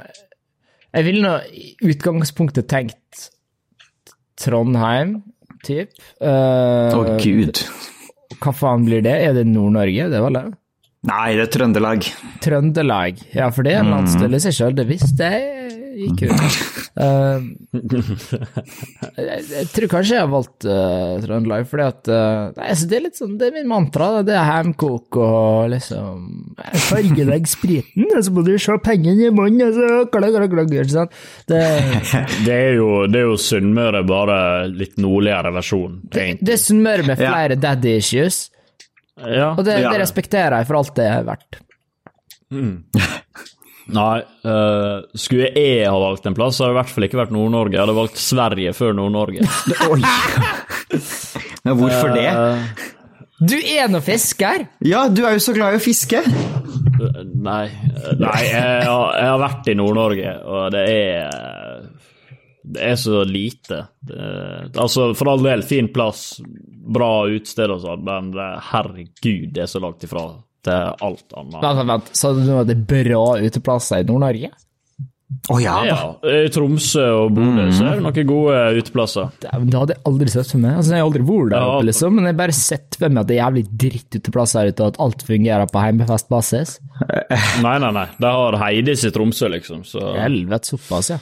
S1: Jeg ville nå i utgangspunktet tenkt Trondheim, typ.
S2: Å,
S1: Uh,
S2: gud.
S1: hva faen blir det? Er det Nord-Norge? Det var det?
S2: Nei, det er Trøndelag.
S1: Trøndelag. Ja, for det er en landsdel i seg sjøl, det visste jeg gikk ut. Uh, jeg, jeg tror kanskje jeg har valgt uh, Trøndelag, fordi at uh, nei, altså, Det er litt sånn, det er min mantra. da. Det er hjemkok og liksom Farge deg spriten, og så må du se pengene i munnen, og så klagg, klagg, klagg. Ikke sant? Det,
S3: Det er jo, det er jo Sunnmøre, bare litt nordligere versjon. Det,
S1: det er Sunnmøre med flere daddy issues,
S3: Ja.
S1: og det,
S2: det,
S1: det respekterer jeg for alt det er verdt.
S3: Nei, uh, skulle jeg ha valgt en plass, så hadde det i hvert fall ikke vært Nord-Norge. Jeg hadde valgt Sverige før Nord-Norge.
S2: Men hvorfor det?
S3: Eh,
S1: Du er nå fisker!
S2: Ja, du er jo så glad i å fiske.
S3: Nei, nei jeg, har, jeg har vært i Nord-Norge, og det er Det er så lite. Det, altså, for all del, fin plass, bra utsted og sånn, men herregud, det er så langt ifra til alt annet.
S1: Vent, vent, vent. Sa du at det er bra uteplasser i Nord-Norge?
S2: Å ja da.
S3: Ja, I Tromsø og Bodø så er det noen gode uteplasser.
S1: Det, Det hadde jeg aldri sett for meg. Altså, jeg har aldri vært der
S3: Ja.
S1: oppe, liksom, men jeg har bare sett for meg at det er jævlig dritt uteplasser her ute, og at alt fungerer på heimefestbasis.
S3: Nei, nei, nei. De har Heidis i Tromsø, liksom, så
S1: Helvete såpass, ja.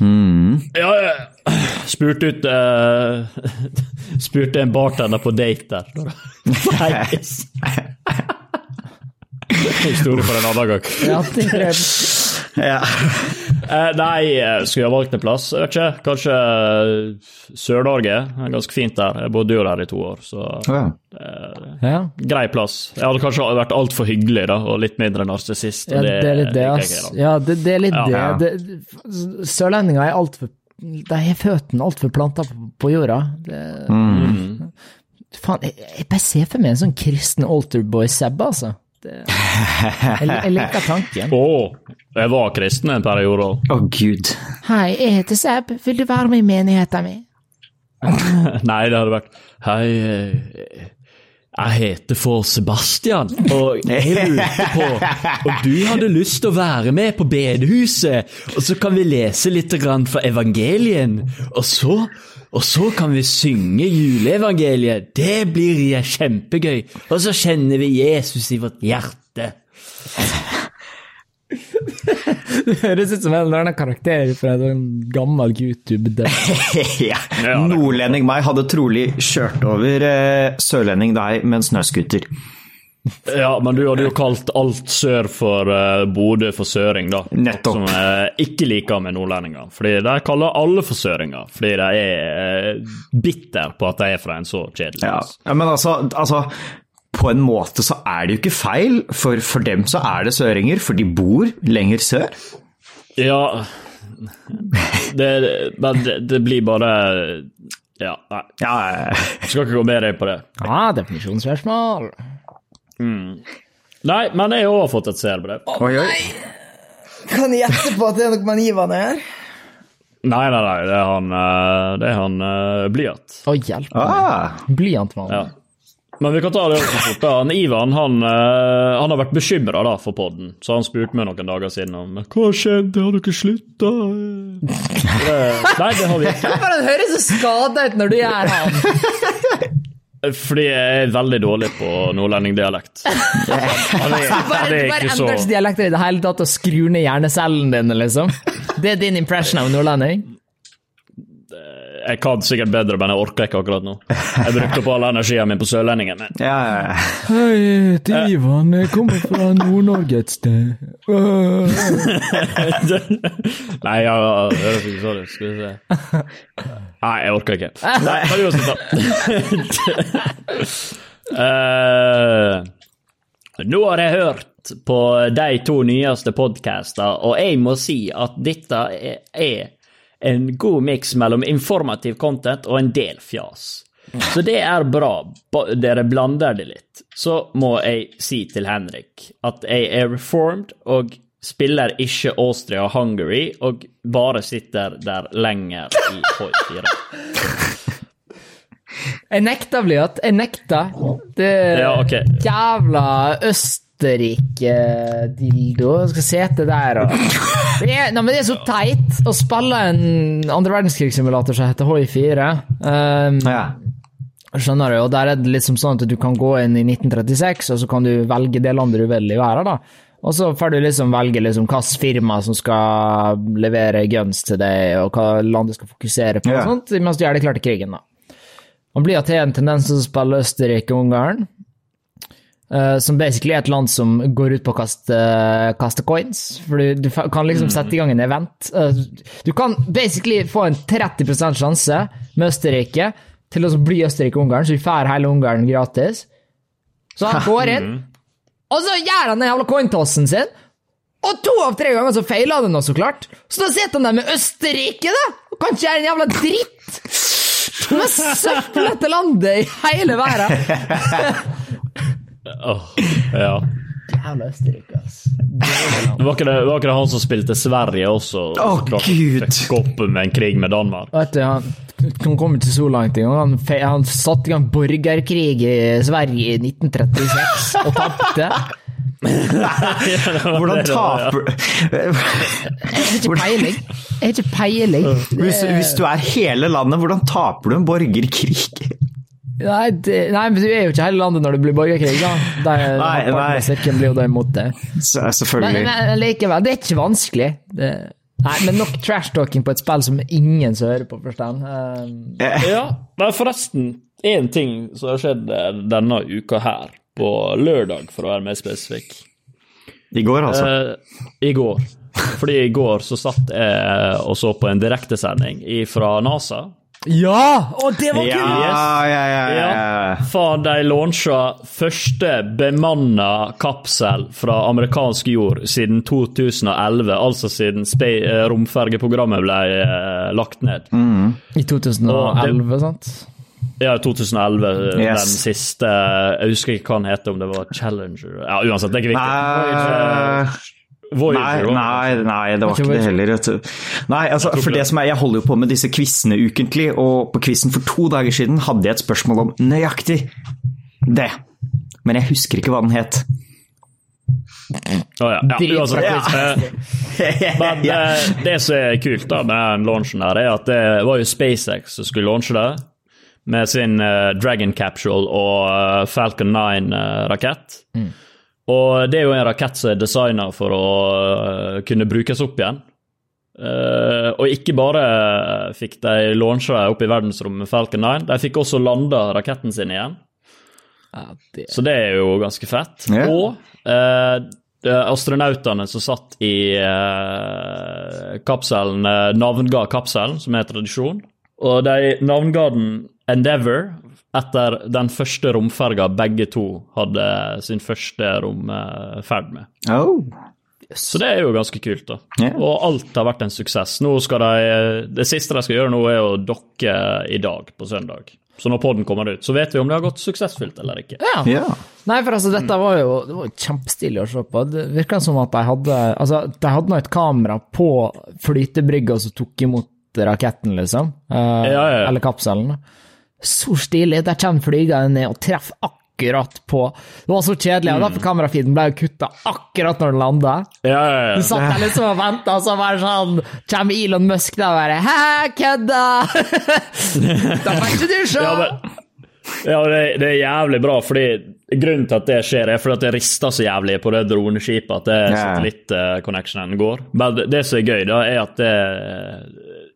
S3: Ja, jeg spurte ut uh, Spurte en bartender på date der. Heidis. Historie for en annen gang.
S1: ja det er,
S2: Ja.
S3: Eh, nei, eh, skulle jeg valgt en plass? Jeg vet ikke. Kanskje eh, Sør-Norge. Det er ganske fint der. Jeg bodde jo der i to år, så
S2: ja.
S1: ja.
S3: grei plass. Jeg hadde kanskje vært altfor hyggelig da, og litt mindre narsissist.
S1: ja,
S3: det,
S1: det er litt det, ass. Ja, det, det er litt
S3: Ja.
S1: det. Det. Sørlendinger er altfor De har føttene altfor planta på, på jorda. Det,
S3: Mm.
S1: Faen, jeg, jeg bare ser for meg en sånn kristen alterboy-Seb, altså. Det, jeg, jeg liker tanken.
S3: Å, jeg var kristen en periode òg.
S2: Å gud.
S1: Hei, jeg heter Seb. Vil du være med i menigheten min?
S3: Nei, det hadde vært Hei, eh, jeg heter for Sebastian, og jeg lurte på om du hadde lyst til å være med på bedehuset, og så kan vi lese litt grann fra evangelien, og så, og så kan vi synge juleevangeliet. Det blir kjempegøy. Og så kjenner vi Jesus i vårt hjerte.
S1: Det høres ut som en eller annen karakter fra en sånn gammel YouTube.
S2: ja. Nordlending meg hadde trolig kjørt over eh, sørlending deg med en snøscooter.
S3: Ja, men du hadde jo kalt alt sør for uh, Bodø for søring, da.
S2: Nettopp.
S3: Som jeg ikke liker med nordlendinger. Fordi de kaller alle for søringer. Fordi de er uh, bitter på at de er fra en så kjedelig
S2: Ja.
S3: plass.
S2: ja, men altså, altså På en måte så er det jo ikke feil, for for dem så er det søringer, for de bor lenger sør.
S3: Ja det, Men det, det blir bare Ja, nei.
S2: Ja,
S3: Jeg skal ikke gå mer inn på det.
S1: Ja, definisjonsspørsmål.
S3: Nei, men jeg har også fått et seerbrev.
S2: oi, oi.
S1: Kan jeg gjette på at det er noe med Ivan her?
S3: Nei, nei, nei, det er han, eh, det er han uh, Blyant.
S1: Å, hjelp meg.
S2: Ah,
S1: Blyantmannen.
S3: Ja. Men vi kan ta det også fort. Han Ivan han, eh, han har vært bekymra for podden, så han spurte meg noen dager siden om hva skjedde, har dere slutta? Nei, det har vi ikke.
S1: Bare det høres så skada ut når du gjør han.
S3: Fordi jeg er veldig dårlig på nordlendingdialekt. Er
S1: Bare, bare
S3: så
S1: endrer ikke dialekten i det hele tatt og skru ned hjernecellen din, liksom. Det er din impression av nordlending?
S3: Jeg kan sikkert bedre, men jeg orker ikke akkurat nå. Jeg brukte opp all energien min på sørlendingen. Men
S2: ja, ja.
S1: Hei, det er Ivan. Jeg kommer fra Nord-Norge et sted.
S3: Nei, ja, det sånn. Skal vi se. Nei, jeg orker ikke. Nei, men uansett, da. Eh, Nå har jeg hørt på de to nyeste podkastene, og jeg må si at dette er- er en god miks mellom informativ content og en del fjas. Så det er bra. Dere blander det litt. Så må jeg si til Henrik at jeg er reformed og spiller ikke Austria Hungary, og bare sitter der lenger i Hoi 4.
S1: Jeg nekter, Blyat. Jeg nekter. Det
S3: Ja, okay.
S1: jævla Østerrike-dildo skal sitte der og det er, nei, men det er så teit å spille en andre verdenskrigssimulator som heter Hoi 4. Um,
S2: Ja.
S1: Skjønner du? Og der er det liksom sånn at du kan gå inn i 1936, og så kan du velge det landet du vil i verden, da. Og så får du liksom velge liksom hvilket firma som skal levere guns til deg, og hva land du skal fokusere på,
S2: Ja.
S1: og sånt, mens du gjør det klart til krigen, da. Man blir til en tendens til å spille Østerrike-Ungarn, eh, som basically er et land som går ut på å kaste, kaste coins. For du, du kan liksom sette i gang en event. Eh, du kan basically få en 30 sjanse med Østerrike til å bli Østerrike-Ungarn, så vi får hele Ungarn gratis. Så han går inn, og så gjør han den jævla cointossen sin. Og to av tre ganger så feiler han den, så klart. Så da sitter han der med Østerrike, da! Og kan ikke gjøre en jævla dritt! Det mest søppelete landet i hele verden.
S3: Åh, ja.
S1: Jævla Østerrike, ass.
S3: Var ikke, det, var ikke det han som spilte Sverige også? og
S2: Å,
S3: oh,
S2: Gud.
S3: Fikk opp med en krig med Danmark?
S1: Vet du, han han kom ikke så langt engang. Han, han satte i gang borgerkrig i Sverige i 1936 og tapte.
S2: Hvordan taper
S1: Jeg har ikke peiling. Jeg har ikke peiling.
S2: hvis, hvis du er hele landet, hvordan taper du en borgerkrig?
S1: Nei, det, nei, men du er jo ikke hele landet når det blir borgerkrig, da. Der,
S2: Nei, nei.
S1: av blir jo da imot det.
S2: selvfølgelig.
S1: Men, men likevel, det er ikke vanskelig. Det, nei, men nok trash-talking på et spill som ingen som hører på, forstand. Um,
S3: Ja, men forresten, én ting som har skjedd eh, denne uka her, på lørdag for å være mer spesifikk.
S2: I går, altså.
S3: Eh, I går. Fordi i går så satt jeg og så på en direktesending fra NASA.
S1: Ja! Og det var
S2: Ja,
S1: kult!
S2: ja, ja, ja, ja.
S3: Faen, de lansa første bemanna kapsel fra amerikansk jord siden 2011. Altså siden eh, romfergeprogrammet ble eh, lagt ned.
S1: I 2011, sant?
S3: Ja, 2011. eh,
S2: Yes.
S3: Den siste Jeg husker ikke hva den heter, om det var Challenger Ja, uansett, det er ikke viktig. Voyager,
S2: Nei, nei, nei, det var ikke det heller. Vet du. Nei, altså, for det som er, Jeg holder jo på med disse quizene ukentlig, og på quizen for to dager siden hadde jeg et spørsmål om nøyaktig det. Men jeg husker ikke hva den het.
S3: Å, ja. ja, uansett. ja. Men det, det som er kult da med den launchen her, er at det var jo SpaceX som skulle launche det. Med sin eh, Dragon Capsule og eh, Falcon 9-rakett. Og det er jo en rakett som er designa for å eh, kunne brukes opp igjen. Eh, og ikke bare fikk de launcha opp i verdensrommet med Falcon 9, de fikk også landa raketten sin igjen.
S1: Ja, det.
S3: Så det er jo ganske fett.
S2: Ja.
S3: Og eh, astronautene som satt i eh, kapselen, navnga kapselen, som er tradisjon. Og de navnga den Endeavour etter den første romferga begge to hadde sin første romferd med.
S2: Oh.
S3: Så det er jo ganske kult, da.
S2: Yeah.
S3: Og alt har vært en suksess. Nå skal de, Det siste de skal gjøre nå, er å dokke i dag, på søndag. Så når podden kommer ut, så vet vi om det har gått suksessfullt eller ikke.
S1: Ja.
S2: Ja.
S1: Nei, for altså, dette var jo, det var kjempestilig å se på. Det virka som at de hadde Altså, de hadde nå et kamera på flytebrygga som tok imot raketten, liksom. Eh,
S3: Ja, ja, ja.
S1: Eller kapselen. Så stilig. Der kommer flygeren ned og treffer akkurat på Det var så kjedelig, og derfor kamerafeeden ble kutta akkurat når den landa.
S3: Ja, ja, ja.
S1: Du satt der liksom og venta, og så bare sånn Kommer Elon Musk der og bare Hæ, kødda! da får ikke du se!
S3: Ja, men, ja det, det er jævlig bra, fordi grunnen til at det skjer, er fordi at det rister så jævlig på det droneskipet at det satellitt-connectionen går. Men det, det som er gøy, da, er at det,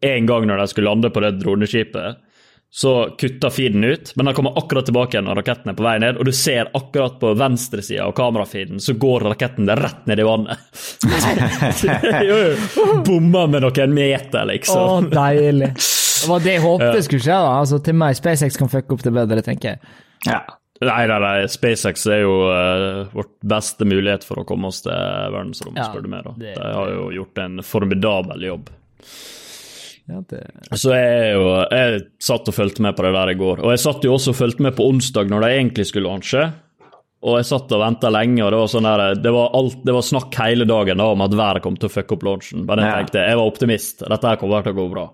S3: en gang når de skulle lande på det droneskipet, så kutta feeden ut, men den kommer akkurat tilbake igjen når raketten er på vei ned, og du ser akkurat på venstresida av kamerafeeden, så går raketten rett ned i vannet. jo, jo. Bomma med noen meter,
S1: Å,
S3: liksom.
S1: deilig. Det var det jeg håpet skulle skje. da. Altså, Til meg SpaceX kan fucke opp det bedre, tenker jeg.
S2: ja.
S3: Nei, nei, nei, SpaceX er jo uh, vårt beste mulighet for å komme oss til verdensrommet,
S1: Ja,
S3: spør du meg. da.
S1: det-
S3: De har jo gjort en formidabel jobb.
S1: Ja, det...
S3: Så jeg, jo, jeg satt og fulgte med på det der i går. Og jeg satt jo også og fulgte med på onsdag når de egentlig skulle launche. Og jeg satt og venta lenge, og det var sånn der, det var, alt, det var snakk hele dagen da om at været kom til å fucke opp launchen. Men jeg tenkte, jeg var optimist. Dette her kommer til å gå bra.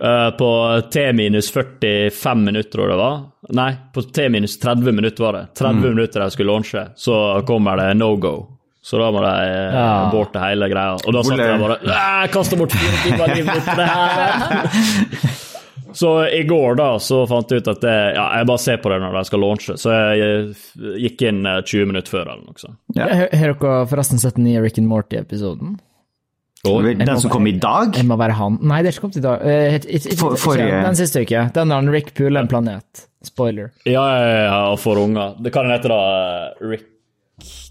S3: Uh, på T minus 45 minutter, tror jeg det var. Nei, på T minus 30 minutter var det. 30 minutter de skulle launche, så kommer det no go. Så da må de eh,
S1: Ja.
S3: aborte hele greia. Og da satt jeg bare «Æ, Kasta bort fire timer av livet mitt på det her! Så i går da, så fant jeg ut at det, ja, jeg bare ser på det når de skal launche. Så jeg eh, gikk inn eh, 20 minutter før eller noe sånt.
S2: Ja.
S1: Har har dere forresten sett den nye Rick and Morty-episoden?
S2: Den som kom i dag?
S1: Jeg må være han. Nei, det er ikke kommet i dag. Eh,
S2: For-
S1: ikke-
S2: forrige-
S1: Den siste uke. Den der han Rick puler en planet. Spoiler.
S3: Ja, ja, ja, og for unger. Det kan hete da eh, Rick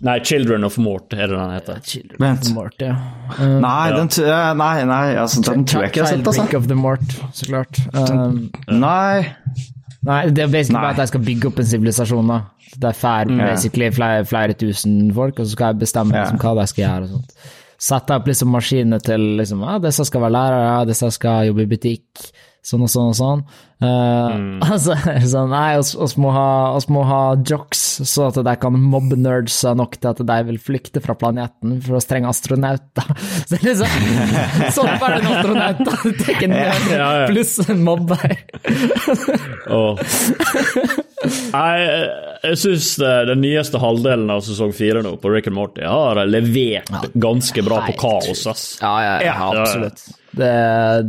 S3: Nei, Children of Mort er det den heter.
S1: Children
S2: Vent.
S1: of Mort, ja. Uh,
S2: Nei, den, t eh, nei, nei altså, den tror jeg ikke jeg har sett, altså.
S1: of the Mort, så klart. Um,
S2: Nei.
S1: nei, det er basically
S2: Nei.
S1: bare at jeg skal bygge opp en sivilisasjon, da. Det er fær, basically flere, flere tusen folk, og så skal jeg bestemme
S2: yeah.
S1: liksom, hva de skal gjøre og sånt. Sette opp liksom maskinene til liksom, ja, disse skal være lærere, disse skal jobbe i butikk, sånn og sånn og sånn. Uh, altså, er sånn, nei, oss, oss, må ha, oss må ha jocks, så at de kan mobbe nerds nok til at de vil flykte fra planeten, for oss trenger astronauter. Så liksom, sånn bare en astronaut. Tek en nerd pluss en mobber.
S3: oh. Nei, jeg syns den nyeste halvdelen av sesong fire nå på Rick and Morty har levert ganske bra på kaos, ass.
S1: Ja, ja, ja,
S3: Ja, ja.
S1: absolutt. Det,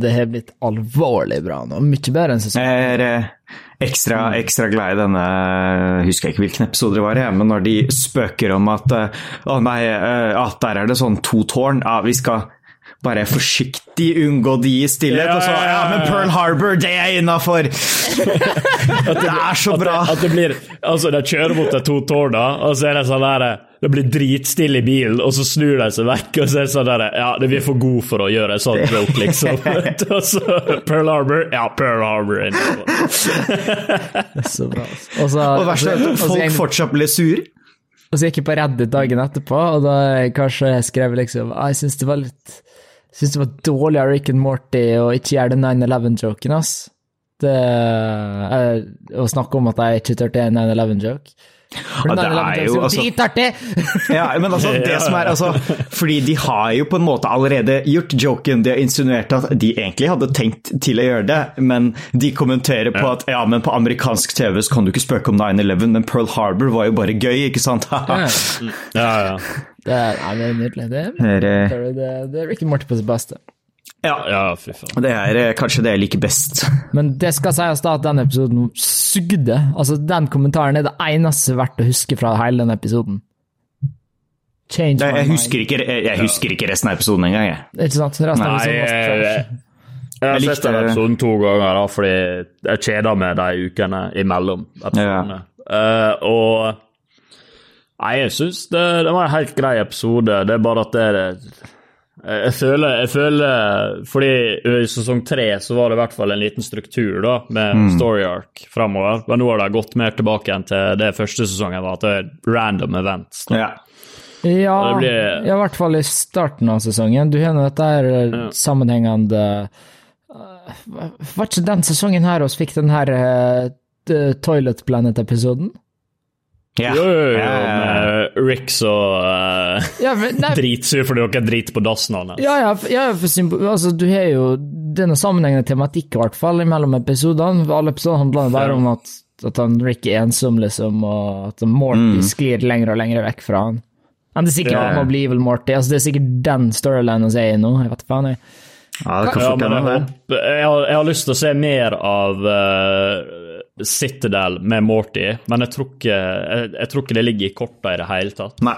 S1: det har blitt alvorlig bra nå. Mye bedre enn sesongen.
S2: Jeg er eh, ekstra, ekstra glad i denne Jeg husker ikke hvilken episode det var, jeg, men når de spøker om at eh, Å nei, eh, at der er det sånn to tårn. Ja, vi skal bare forsiktig unngå de i stillhet.
S3: Ja,
S2: Og så
S3: ja, ja,
S2: Ja, men. Pearl Harbor, det er innafor! det er så bra!
S3: At det blir Altså, de kjører mot de to tårna, og så er det sånn der Det blir dritstille i bilen, og så snur de seg vekk, og så er det sånn der Ja, det vi er for gode for å gjøre en sånn joke, liksom. og så Pearl Harbor Ja, Pearl Harbor. er.
S1: Så bra. Også, Og
S2: det verste er at folk
S1: jeg,
S2: fortsatt blir sur.
S1: Og så gikk jeg på Reddit dagen etterpå, og da kanskje skrev liksom «Ah, Jeg syns det var litt Syns det var dårlig av Rick and Morty å ikke gjøre den 9-11-joken, ass. Det eh, Å snakke om at jeg ikke turte en 9-11-joke. For
S2: Ja, det er
S1: 9/11
S2: jo, altså-
S1: dritartig!
S2: Ja, men altså, det som er altså Fordi de har jo på en måte allerede gjort joken. De har insinuert at de egentlig hadde tenkt til å gjøre det, men de kommenterer på at ja, men på amerikansk TV så kan du ikke spøke om 9-11, men Pearl Harbor var jo bare gøy, ikke sant?
S1: Ja,
S3: ja.
S1: Det, er, nei, det er nydelig. Det er,
S2: Det er, eh,
S1: det, er, det er Rick Morty på sitt beste.
S2: ja,
S3: Ja, fy faen.
S2: det er eh, kanskje det jeg liker best.
S1: Men det skal sies da at den episoden sugde. Altså, den kommentaren er det eneste verdt å huske fra hele den episoden. Change
S2: Nei, Jeg husker ikke, jeg, jeg husker ikke resten av episoden engang, jeg.
S1: Ikke sant? Resten av episoden var
S3: jeg, har sett den episoden to ganger da, fordi jeg kjeder meg de ukene imellom episodene. Eh, og Nei, jeg syns det, det var en helt grei episode. Det er bare at det er jeg føler, jeg føler Fordi i sesong tre så var det i hvert fall en liten struktur da, med story arc framover. Men nå har de gått mer tilbake enn til det første sesongen var, at det er random events. Da.
S2: Ja.
S1: Ja,
S3: det blir-
S1: ja, i hvert fall i starten av sesongen. Du har nå dette her ja. sammenhengende eh, Var ikke den sesongen her oss fikk den her uh, Toilet Planet-episoden?
S2: Ja.
S3: Jo, jo, jo, med Rick så uh,
S1: Ja, men- nei,
S3: dritsur fordi dere driter på dassen hans.
S1: Ja, ja, ja for altså, du har jo denne sammenhengende tematikk, i hvert fall, mellom episodene. Alle episodene handler bare om at, at han Rick er ensom, liksom, og at Morty sklir lenger og lenger vekk fra han. Men det er sikkert han må bli evil Morty. Altså, det er sikkert den storylinen vi er i nå. Jeg vet faen, jeg.
S2: ja, det kan
S3: Ja, men jeg, håper, jeg, har, jeg har lyst til å se mer av uh, Citadel med Morty, men jeg tror, ikke, jeg, jeg tror ikke det ligger i korta i det hele tatt.
S2: Nei.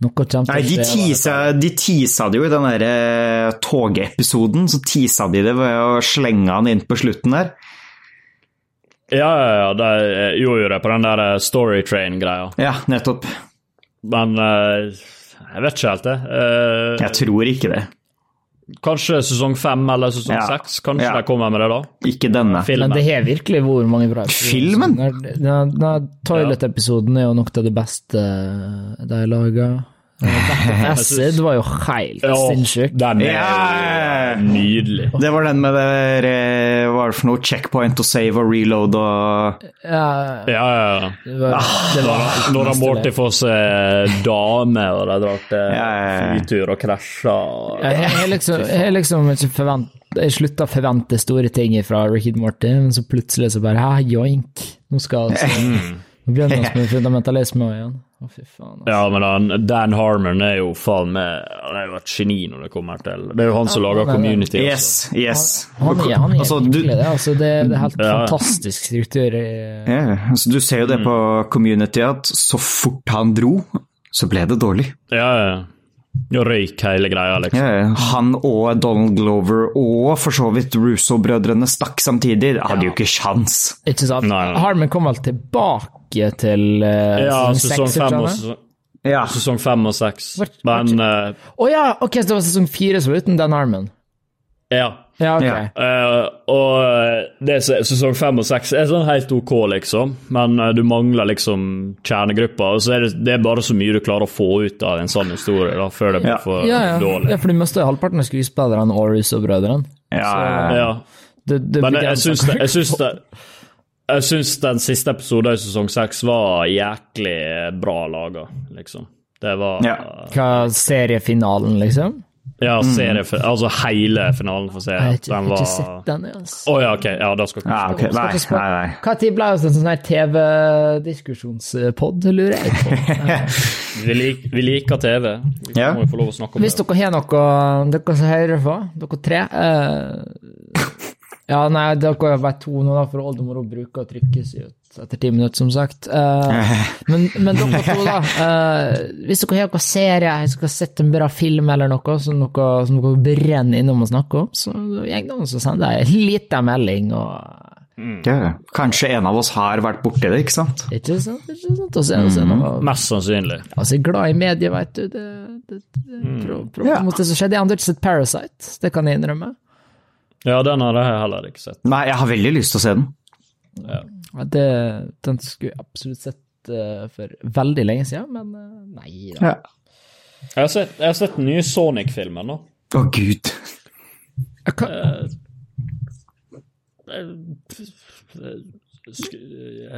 S2: Nei, de teasa, de teasa det jo i den der eh, togepisoden. Så teasa de det ved å slenge han inn på slutten der.
S3: Ja, ja, ja, de eh, gjorde jo det på den der Story Storytrain-greia,
S2: Ja, nettopp.
S3: men eh, jeg vet ikke helt, det. Eh,
S2: Jeg tror ikke det.
S3: Kanskje sesong fem eller sesong
S2: Ja.
S3: seks. Kanskje
S2: Ja.
S3: de kommer med det da.
S2: Ikke denne.
S3: Filmen.
S1: Men det har virkelig vært mange bra episoder.
S2: Filmen?
S1: Den- Den, den Toilet-episoden er jo nok av det beste de har laga. Acid var jo helt
S3: Ja,
S1: sinnssyk.
S3: Den er yeah. nydelig.
S2: Det var den med det eh, Hva er det for noe? Checkpoint og save og reload og
S1: Ja,
S3: Ja, ja,
S1: det var, det var
S3: Når han Morty får seg dame, og de drar til
S2: Ja,
S3: flytur og krasjer og-
S1: Jeg jeg har liksom, jeg liksom ikke forvent, jeg slutta å forvente store ting fra Ricky Morty, men så plutselig så bare Hæ, joink. Nå skal altså Nå begynner vi med fundamentalisme igjen. Å, fy faen. altså.
S3: Ja, men han, Dan Harmon er jo faen meg Han er jo et geni når det kommer til Det er jo han som lager
S1: men-
S3: Community. også.
S2: Yes, yes.
S1: Han er, han er
S2: Altså, du-
S1: virkelig det. Altså, det, det er helt
S3: Ja.
S1: fantastisk struktur i
S2: Ja, altså, du ser jo det på Community at så fort han dro, så ble det dårlig.
S3: Ja, ja. Og røyk hele greia, liksom.
S2: Ja, han og Donald Glover og for så vidt Russo-brødrene stakk samtidig. Hadde hadde jo ikke sjans.
S1: Ikke sant?
S3: Nei,
S1: kom vel tilbake til uh,
S3: Ja, sesong
S1: seks,
S3: fem og sesong,
S2: Ja.
S3: sesong fem og seks. Men
S1: Å uh, oh, ja, ok, så det var sesong fire som var uten Dan Harmon?
S3: ja.
S1: Ja,
S2: okay.
S3: Eh, og det sesong fem og seks er sånn helt ok, liksom, men uh, du mangler liksom kjernegruppa. Og så er det, det er bare så mye du klarer å få ut av en sånn historie da, før det blir
S2: Ja.
S3: for
S1: Ja, ja.
S3: dårlig.
S1: ja, for du mister halvparten av skuespillerne og Russo-brødrene.
S2: Ja,
S3: Ja.
S1: Det, det
S3: Men jeg, jeg
S1: begrenser
S3: syns, det, jeg, syns jeg den siste episoden i sesong seks var jæklig bra laga, liksom. Det var
S2: Ja.
S1: Hva seriefinalen, liksom?
S3: Ja, serie, altså hele finalen for
S1: Jeg har
S3: serien.
S1: ikke,
S3: Den
S1: ikke
S3: var
S1: sett den, altså.
S3: Å ja, ok. Ja, da skal ikke
S2: ja
S1: okay.
S2: Nei, nei, nei.
S1: Tid ble det en sånn TV-diskusjonspod, lurer jeg på?
S3: vi, lik, vi liker TV. Vi
S2: Ja.
S3: må jo få lov å snakke om
S1: Hvis
S3: det.
S1: dere har noe dere som hører på, dere tre eh, Ja, nei, det er bare to nå, da, for oldemor bruker å trykkes ut etter ti minutter, som sagt. Uh, men, men dere to, da. Uh, hvis dere har noen serie, hvis dere har sett en bra film eller noe som dere, som dere brenner innom å snakke om, så går det an å deg en liten melding. og
S2: Ja, kanskje en av oss har vært borti det, ikke sant?
S1: Ikke sant? Ikke sant? Også, er det så noe
S3: Mest sannsynlig.
S1: Altså, glad i medier, vet du. Det, det, det, mm. pro,
S2: pro,
S1: Ja. det som skjedde. Jeg har ikke sett Parasite, det kan jeg innrømme.
S3: Ja, den har jeg heller ikke sett.
S2: Nei, jeg har veldig lyst til å se den.
S3: Ja.
S1: Ja, Det, den skulle jeg absolutt sett uh, for veldig lenge siden, men uh, nei da.
S2: Ja.
S3: Jeg, har sett, jeg har sett den nye Sonic-filmen nå.
S2: Å, gud.
S1: Jeg kan,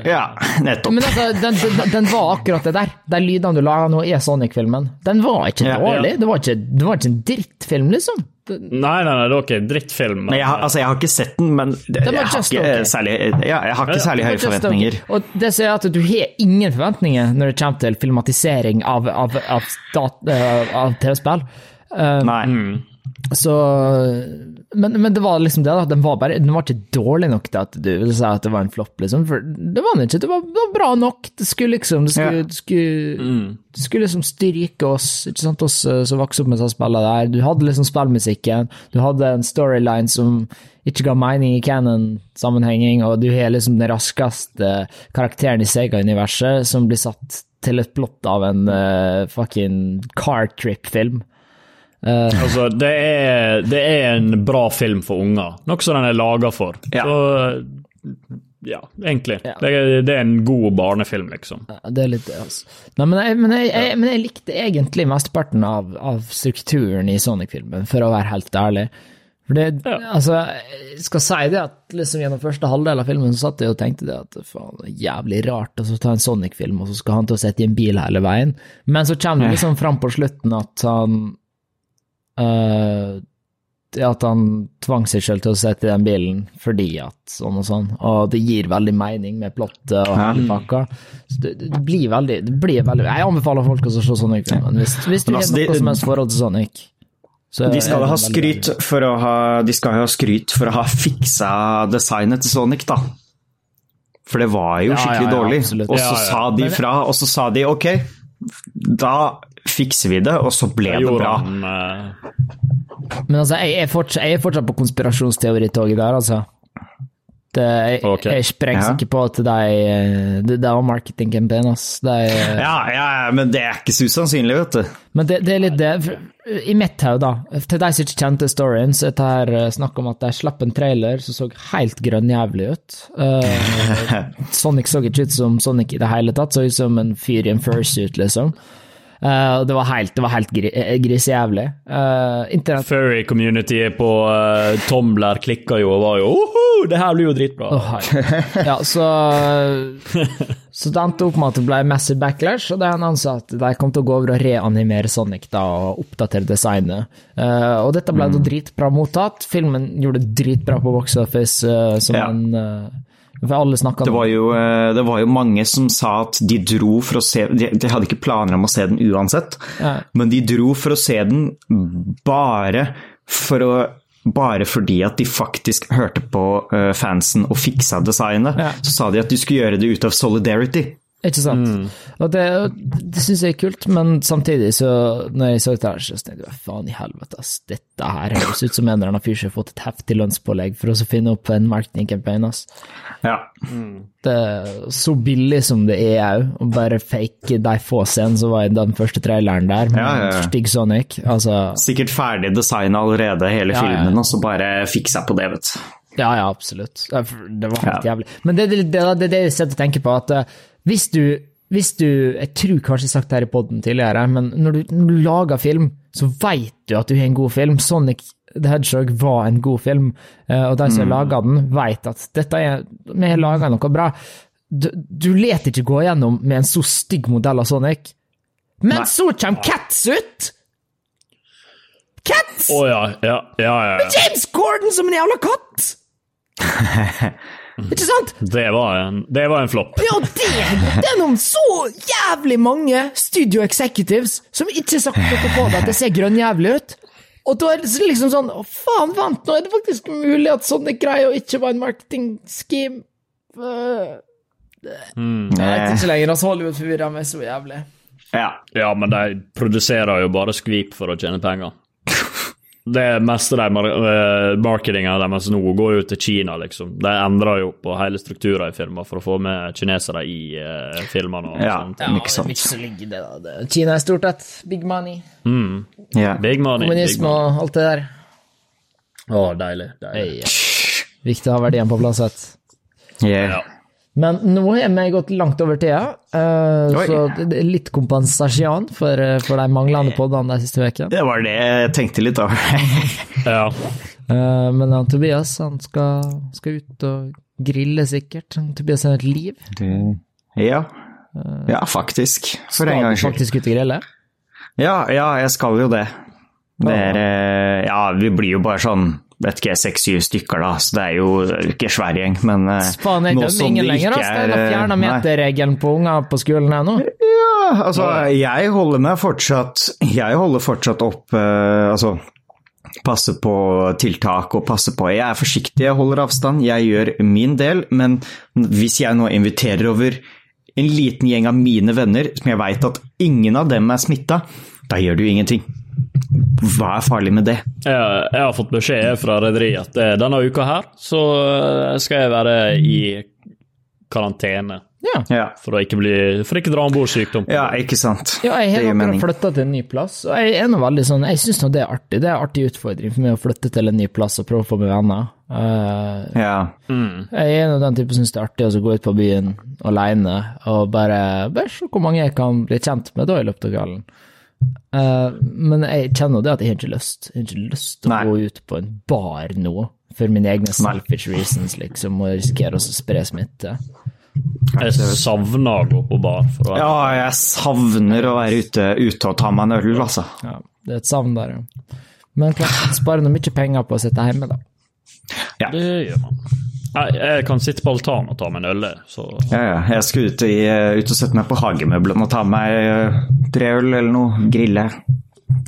S2: Ja, nettopp.
S1: men altså, den, den, den var akkurat det der. De lydene du laga nå, er Sonic-filmen. Den var ikke
S2: Ja,
S1: dårlig.
S3: ja.
S1: Det, var ikke, det var ikke en drittfilm, liksom.
S3: Nei, nei, nei, det var ikke en drittfilm.
S2: Men jeg, har- altså, jeg har ikke sett den, men det, jeg, har ikke
S1: okay.
S2: særlig, ja, jeg har ikke
S3: Ja,
S2: særlig høye forventninger.
S1: okay. Og det sier at du har ingen forventninger når det kommer til filmatisering av, av, av, eh, av TV-spill. Uh,
S2: Nei.
S1: Så men, men det var liksom det, da. Den var, bare, den var ikke dårlig nok til at du ville si at det var en flopp, liksom. For det var den ikke. Det var, det var bra nok. Det skulle liksom Det skulle,
S2: Ja.
S1: det skulle, det skulle liksom styrke oss, ikke sant, oss eh, som vokste opp med sånne spiller der. Du hadde liksom spillmusikken, du hadde en storyline som ikke ga mening i canon-sammenhenging, og du har liksom den raskeste karakteren i Sega-universet som blir satt til et plott av en uh, fucking car trip-film.
S3: Altså, det er, det er en bra film for unger. Noe som den er laga for.
S2: Ja.
S3: Så ja, egentlig.
S1: Ja.
S3: Det, er, det er en god barnefilm, liksom.
S1: Ja, det er litt det, altså. Nei, men, jeg, men, jeg, jeg, men jeg likte egentlig mesteparten av, av strukturen i Sonic-filmen, for å være helt ærlig. For det,
S3: Ja.
S1: altså, jeg skal si det at liksom gjennom første halvdel av filmen så satt jeg og tenkte det at faen, det er jævlig rart å så ta en Sonic-film, og så skal han til å sitte i en bil hele veien. Men så kommer det liksom fram på slutten at han det at han tvang seg selv til å sitte i den bilen fordi at sånn og sånn, og det gir veldig mening med plottet og hele pakka. Så det, det blir veldig, det blir veldig Jeg anbefaler folk å se Sonic-filmen. Hvis, hvis du har
S2: altså,
S1: noe som helst forhold til Sonic. så
S2: De skal ha
S1: det veldig,
S2: skryt for å ha, de skal ha skryt for å ha fiksa designet til Sonic, da. For det var jo skikkelig
S1: ja, ja,
S2: dårlig. Og så
S3: Ja, ja.
S2: sa de fra, og så sa de ok, da fikser vi det, og så ble det bra.
S3: han, uh...
S1: Men altså, jeg er fortsatt, jeg er fortsatt på konspirasjonsteoritoget der, altså. Det, jeg,
S3: okay.
S1: jeg sprenger
S2: Ja.
S1: ikke på at eh, Det, det var marketingcampaign, ass. De,
S2: Ja, ja, ja, men det er ikke så usannsynlig, vet du.
S1: Men det, det er litt det I mitt hode, da, til de som ikke kjente storyen, så er det her eh, snakk om at de slapp en trailer som så helt grønnjævlig ut. Uh, Sonic så ikke ut som Sonic i det hele tatt, så ut som en fyr i en fursuit, liksom. Eh, og det var helt, det var helt gri, eh, grisejævlig. Uh, internett
S3: Furry-communityet på uh, Tomler klikka jo og var jo Oho, det her blir jo dritbra.
S1: Oh. Ja, så Så det endte opp med at det ble massive backlash, og det han sa at de kom til å gå over og reanimere Sonic da, og oppdatere designet. Uh, og dette ble da dritbra mottatt. Filmen gjorde det dritbra på box office, eh, som
S2: Ja.
S1: en eh, For alle snakka
S2: Det var, jo, eh, det var jo mange som sa at de dro for å se De, de hadde ikke planer om å se den uansett,
S1: Ja.
S2: men de dro for å se den bare for å bare fordi at de faktisk hørte på eh, fansen og fiksa designet,
S1: Ja.
S2: så sa de at de skulle gjøre det ut av solidarity.
S1: Ikke sant? Og det, det syns jeg er kult, men samtidig, så når jeg så det her, så tenkte jeg faen i helvete, ass. Dette her høres ut som en eller annen fyr som har fått et heftig lønnspålegg for å finne opp en marketingcampaign, ass.
S2: Ja.
S1: Det er så billig som det er òg, å bare fake de få scenene som var i den første traileren der, med
S2: Ja, ja, ja.
S1: Stig Sonic. Altså,
S2: Sikkert ferdig designa allerede, hele
S1: Ja, ja.
S2: filmen, og så bare fiksa på det, vet du.
S1: Ja, ja, absolutt. Det var helt jævlig. Men det er det, det, det, det jeg sitter og tenker på, at eh, hvis du hvis du, Jeg tror kanskje jeg har sagt det her i poden tidligere, men når du, når du lager film, så veit du at du har en god film. Sonic the Hedgehog var en god film, eh, og de som har laga den, veit at dette er, vi har laga noe bra. Du, du let ikke gå gjennom med en så stygg modell av Sonic. Men
S2: Nei.
S1: så kommer Cats ut! Cats!
S3: Oh, ja, ja, ja, ja.
S1: James Corden som en jævla katt! Ikke sant?
S3: Det var en, det var en flopp.
S1: Ja, det, det er noen så jævlig mange studio executives som ikke har sagt noe på det, at det ser grønnjævlig ut. Og da er det liksom sånn Å, faen, vent, nå er det faktisk mulig at sånne greier ikke var en marketing-scheme. Uh, jeg vet ikke lenger, altså Hollywood forvirrer meg så jævlig.
S2: Ja.
S3: Ja, men de produserer jo bare skvip for å tjene penger. Det meste av de eh, deres nå går jo til Kina, liksom. De endrer jo på hele strukturen i firmaet for å få med kinesere i uh, filmene. og
S2: Ja.
S3: sånt.
S1: Ja,
S2: Ikke sant.
S1: det er mye som ligger i det, da. Det- Kina er stort sett. Big money.
S2: ja.
S3: Big money.
S1: Kommunisme og alt det der.
S3: Å, deilig. deilig.
S1: Hey, Viktig å ha verdiene på plass. vet du.
S2: Yeah.
S3: Ja.
S1: Men nå har vi gått langt over tida, eh, så det det er litt kompensasjon for, eh, for de manglende podene de siste ukene.
S2: Det var det jeg tenkte litt over.
S3: ja.
S1: Eh, men han, Tobias han skal, skal ut og grille, sikkert. Tobias har et liv.
S2: ja. Ja, faktisk. For en
S1: Skal du faktisk ut og grille?
S2: Ja, ja, jeg skal jo det. Det er eh, Ja, vi blir jo bare sånn vet ikke, seks-syv stykker, da, så det er jo ikke svær gjeng, men eh,
S1: Faen, jeg dømmer ingen lenger, altså.
S2: er,
S1: Den har
S2: eh,
S1: fjerna meterregelen på unger på skolen her nå.
S2: Ja, altså, jeg holder meg fortsatt Jeg holder fortsatt opp eh, Altså, passe på tiltak og passe på Jeg er forsiktig, jeg holder avstand, jeg gjør min del, men hvis jeg nå inviterer over en liten gjeng av mine venner, som jeg veit at ingen av dem er smitta, da gjør jo ingenting. Hva er farlig med det?
S3: Jeg, jeg har fått beskjed fra rederiet at eh, denne uka her så eh, skal jeg være i karantene.
S1: Ja.
S2: Ja,
S3: For å ikke, bli, for å ikke dra om bord sykdom.
S2: ja ikke sant?
S1: Ja, jeg har akkurat flytta til en ny plass, og jeg er nå veldig sånn Jeg syns nå det er artig. Det er en artig utfordring for meg å flytte til en ny plass og prøve å få meg venner. Uh,
S2: Ja.
S1: Jeg er nå den typen som syns det er artig å gå ut på byen alene og bare, bare se hvor mange jeg kan bli kjent med da i løpet av kvelden. Eh, men jeg kjenner det at jeg har ikke lyst. Jeg har ikke lyst til å
S2: Nei.
S1: gå ut på en bar nå for mine egne selfish reasons, liksom, og risikere å spre smitte.
S3: Jeg savner å gå på bar. For å være.
S2: ja, jeg savner å være ute, ute og ta meg en øl, altså.
S1: Ja, det er et savn der, ja. Men klart, sparer nå mye penger på å sitte hjemme, da.
S3: Det gjør man. Jeg, jeg kan sitte på altanen og ta meg en øl, så
S2: Ja, ja. Jeg skal ut, i, ut og sette meg på hagemøblene og ta meg eh, tre øl eller noe. Grille.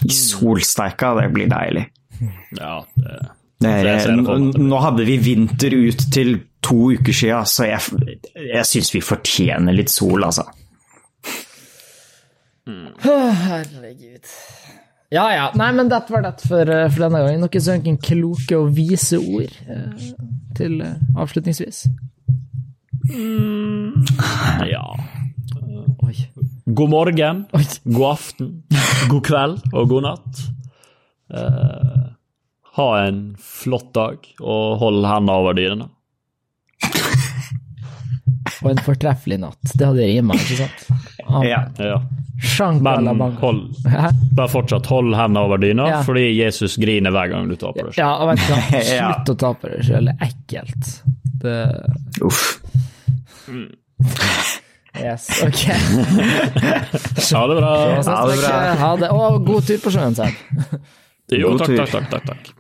S2: I solsteika, det blir deilig.
S3: ja. Det,
S2: Det er,
S3: det
S2: nå hadde vi vinter ut til to uker siden, så jeg, jeg syns vi fortjener litt sol, altså.
S1: Mm. herregud. Ja, ja. Nei, men dette var det for, eh, for denne gangen. Noen sånne kloke og vise ord eh, til eh, avslutningsvis?
S3: Ja.
S1: Oi.
S3: God morgen,
S1: Oi.
S3: god aften, god kveld og god natt. Eh, ha en flott dag, og hold hendene over dyrene.
S1: Og en fortreffelig natt. Det hadde rima, ikke sant? Amen.
S2: Ja.
S3: Ja. Men hold, bare fortsatt hold hendene over dyna,
S1: Ja.
S3: fordi Jesus griner hver gang du taper deg deg.
S1: Ja, vet du hva.
S2: Ja.
S1: Slutt å ta på deg sjøl. Det er ekkelt. Det
S2: Uff.
S1: Yes, ok.
S3: Ha det bra.
S2: Ha det bra.
S1: Ha det. Og god tur på sjøen, Seb.
S3: Jo, takk, takk, takk, takk, takk.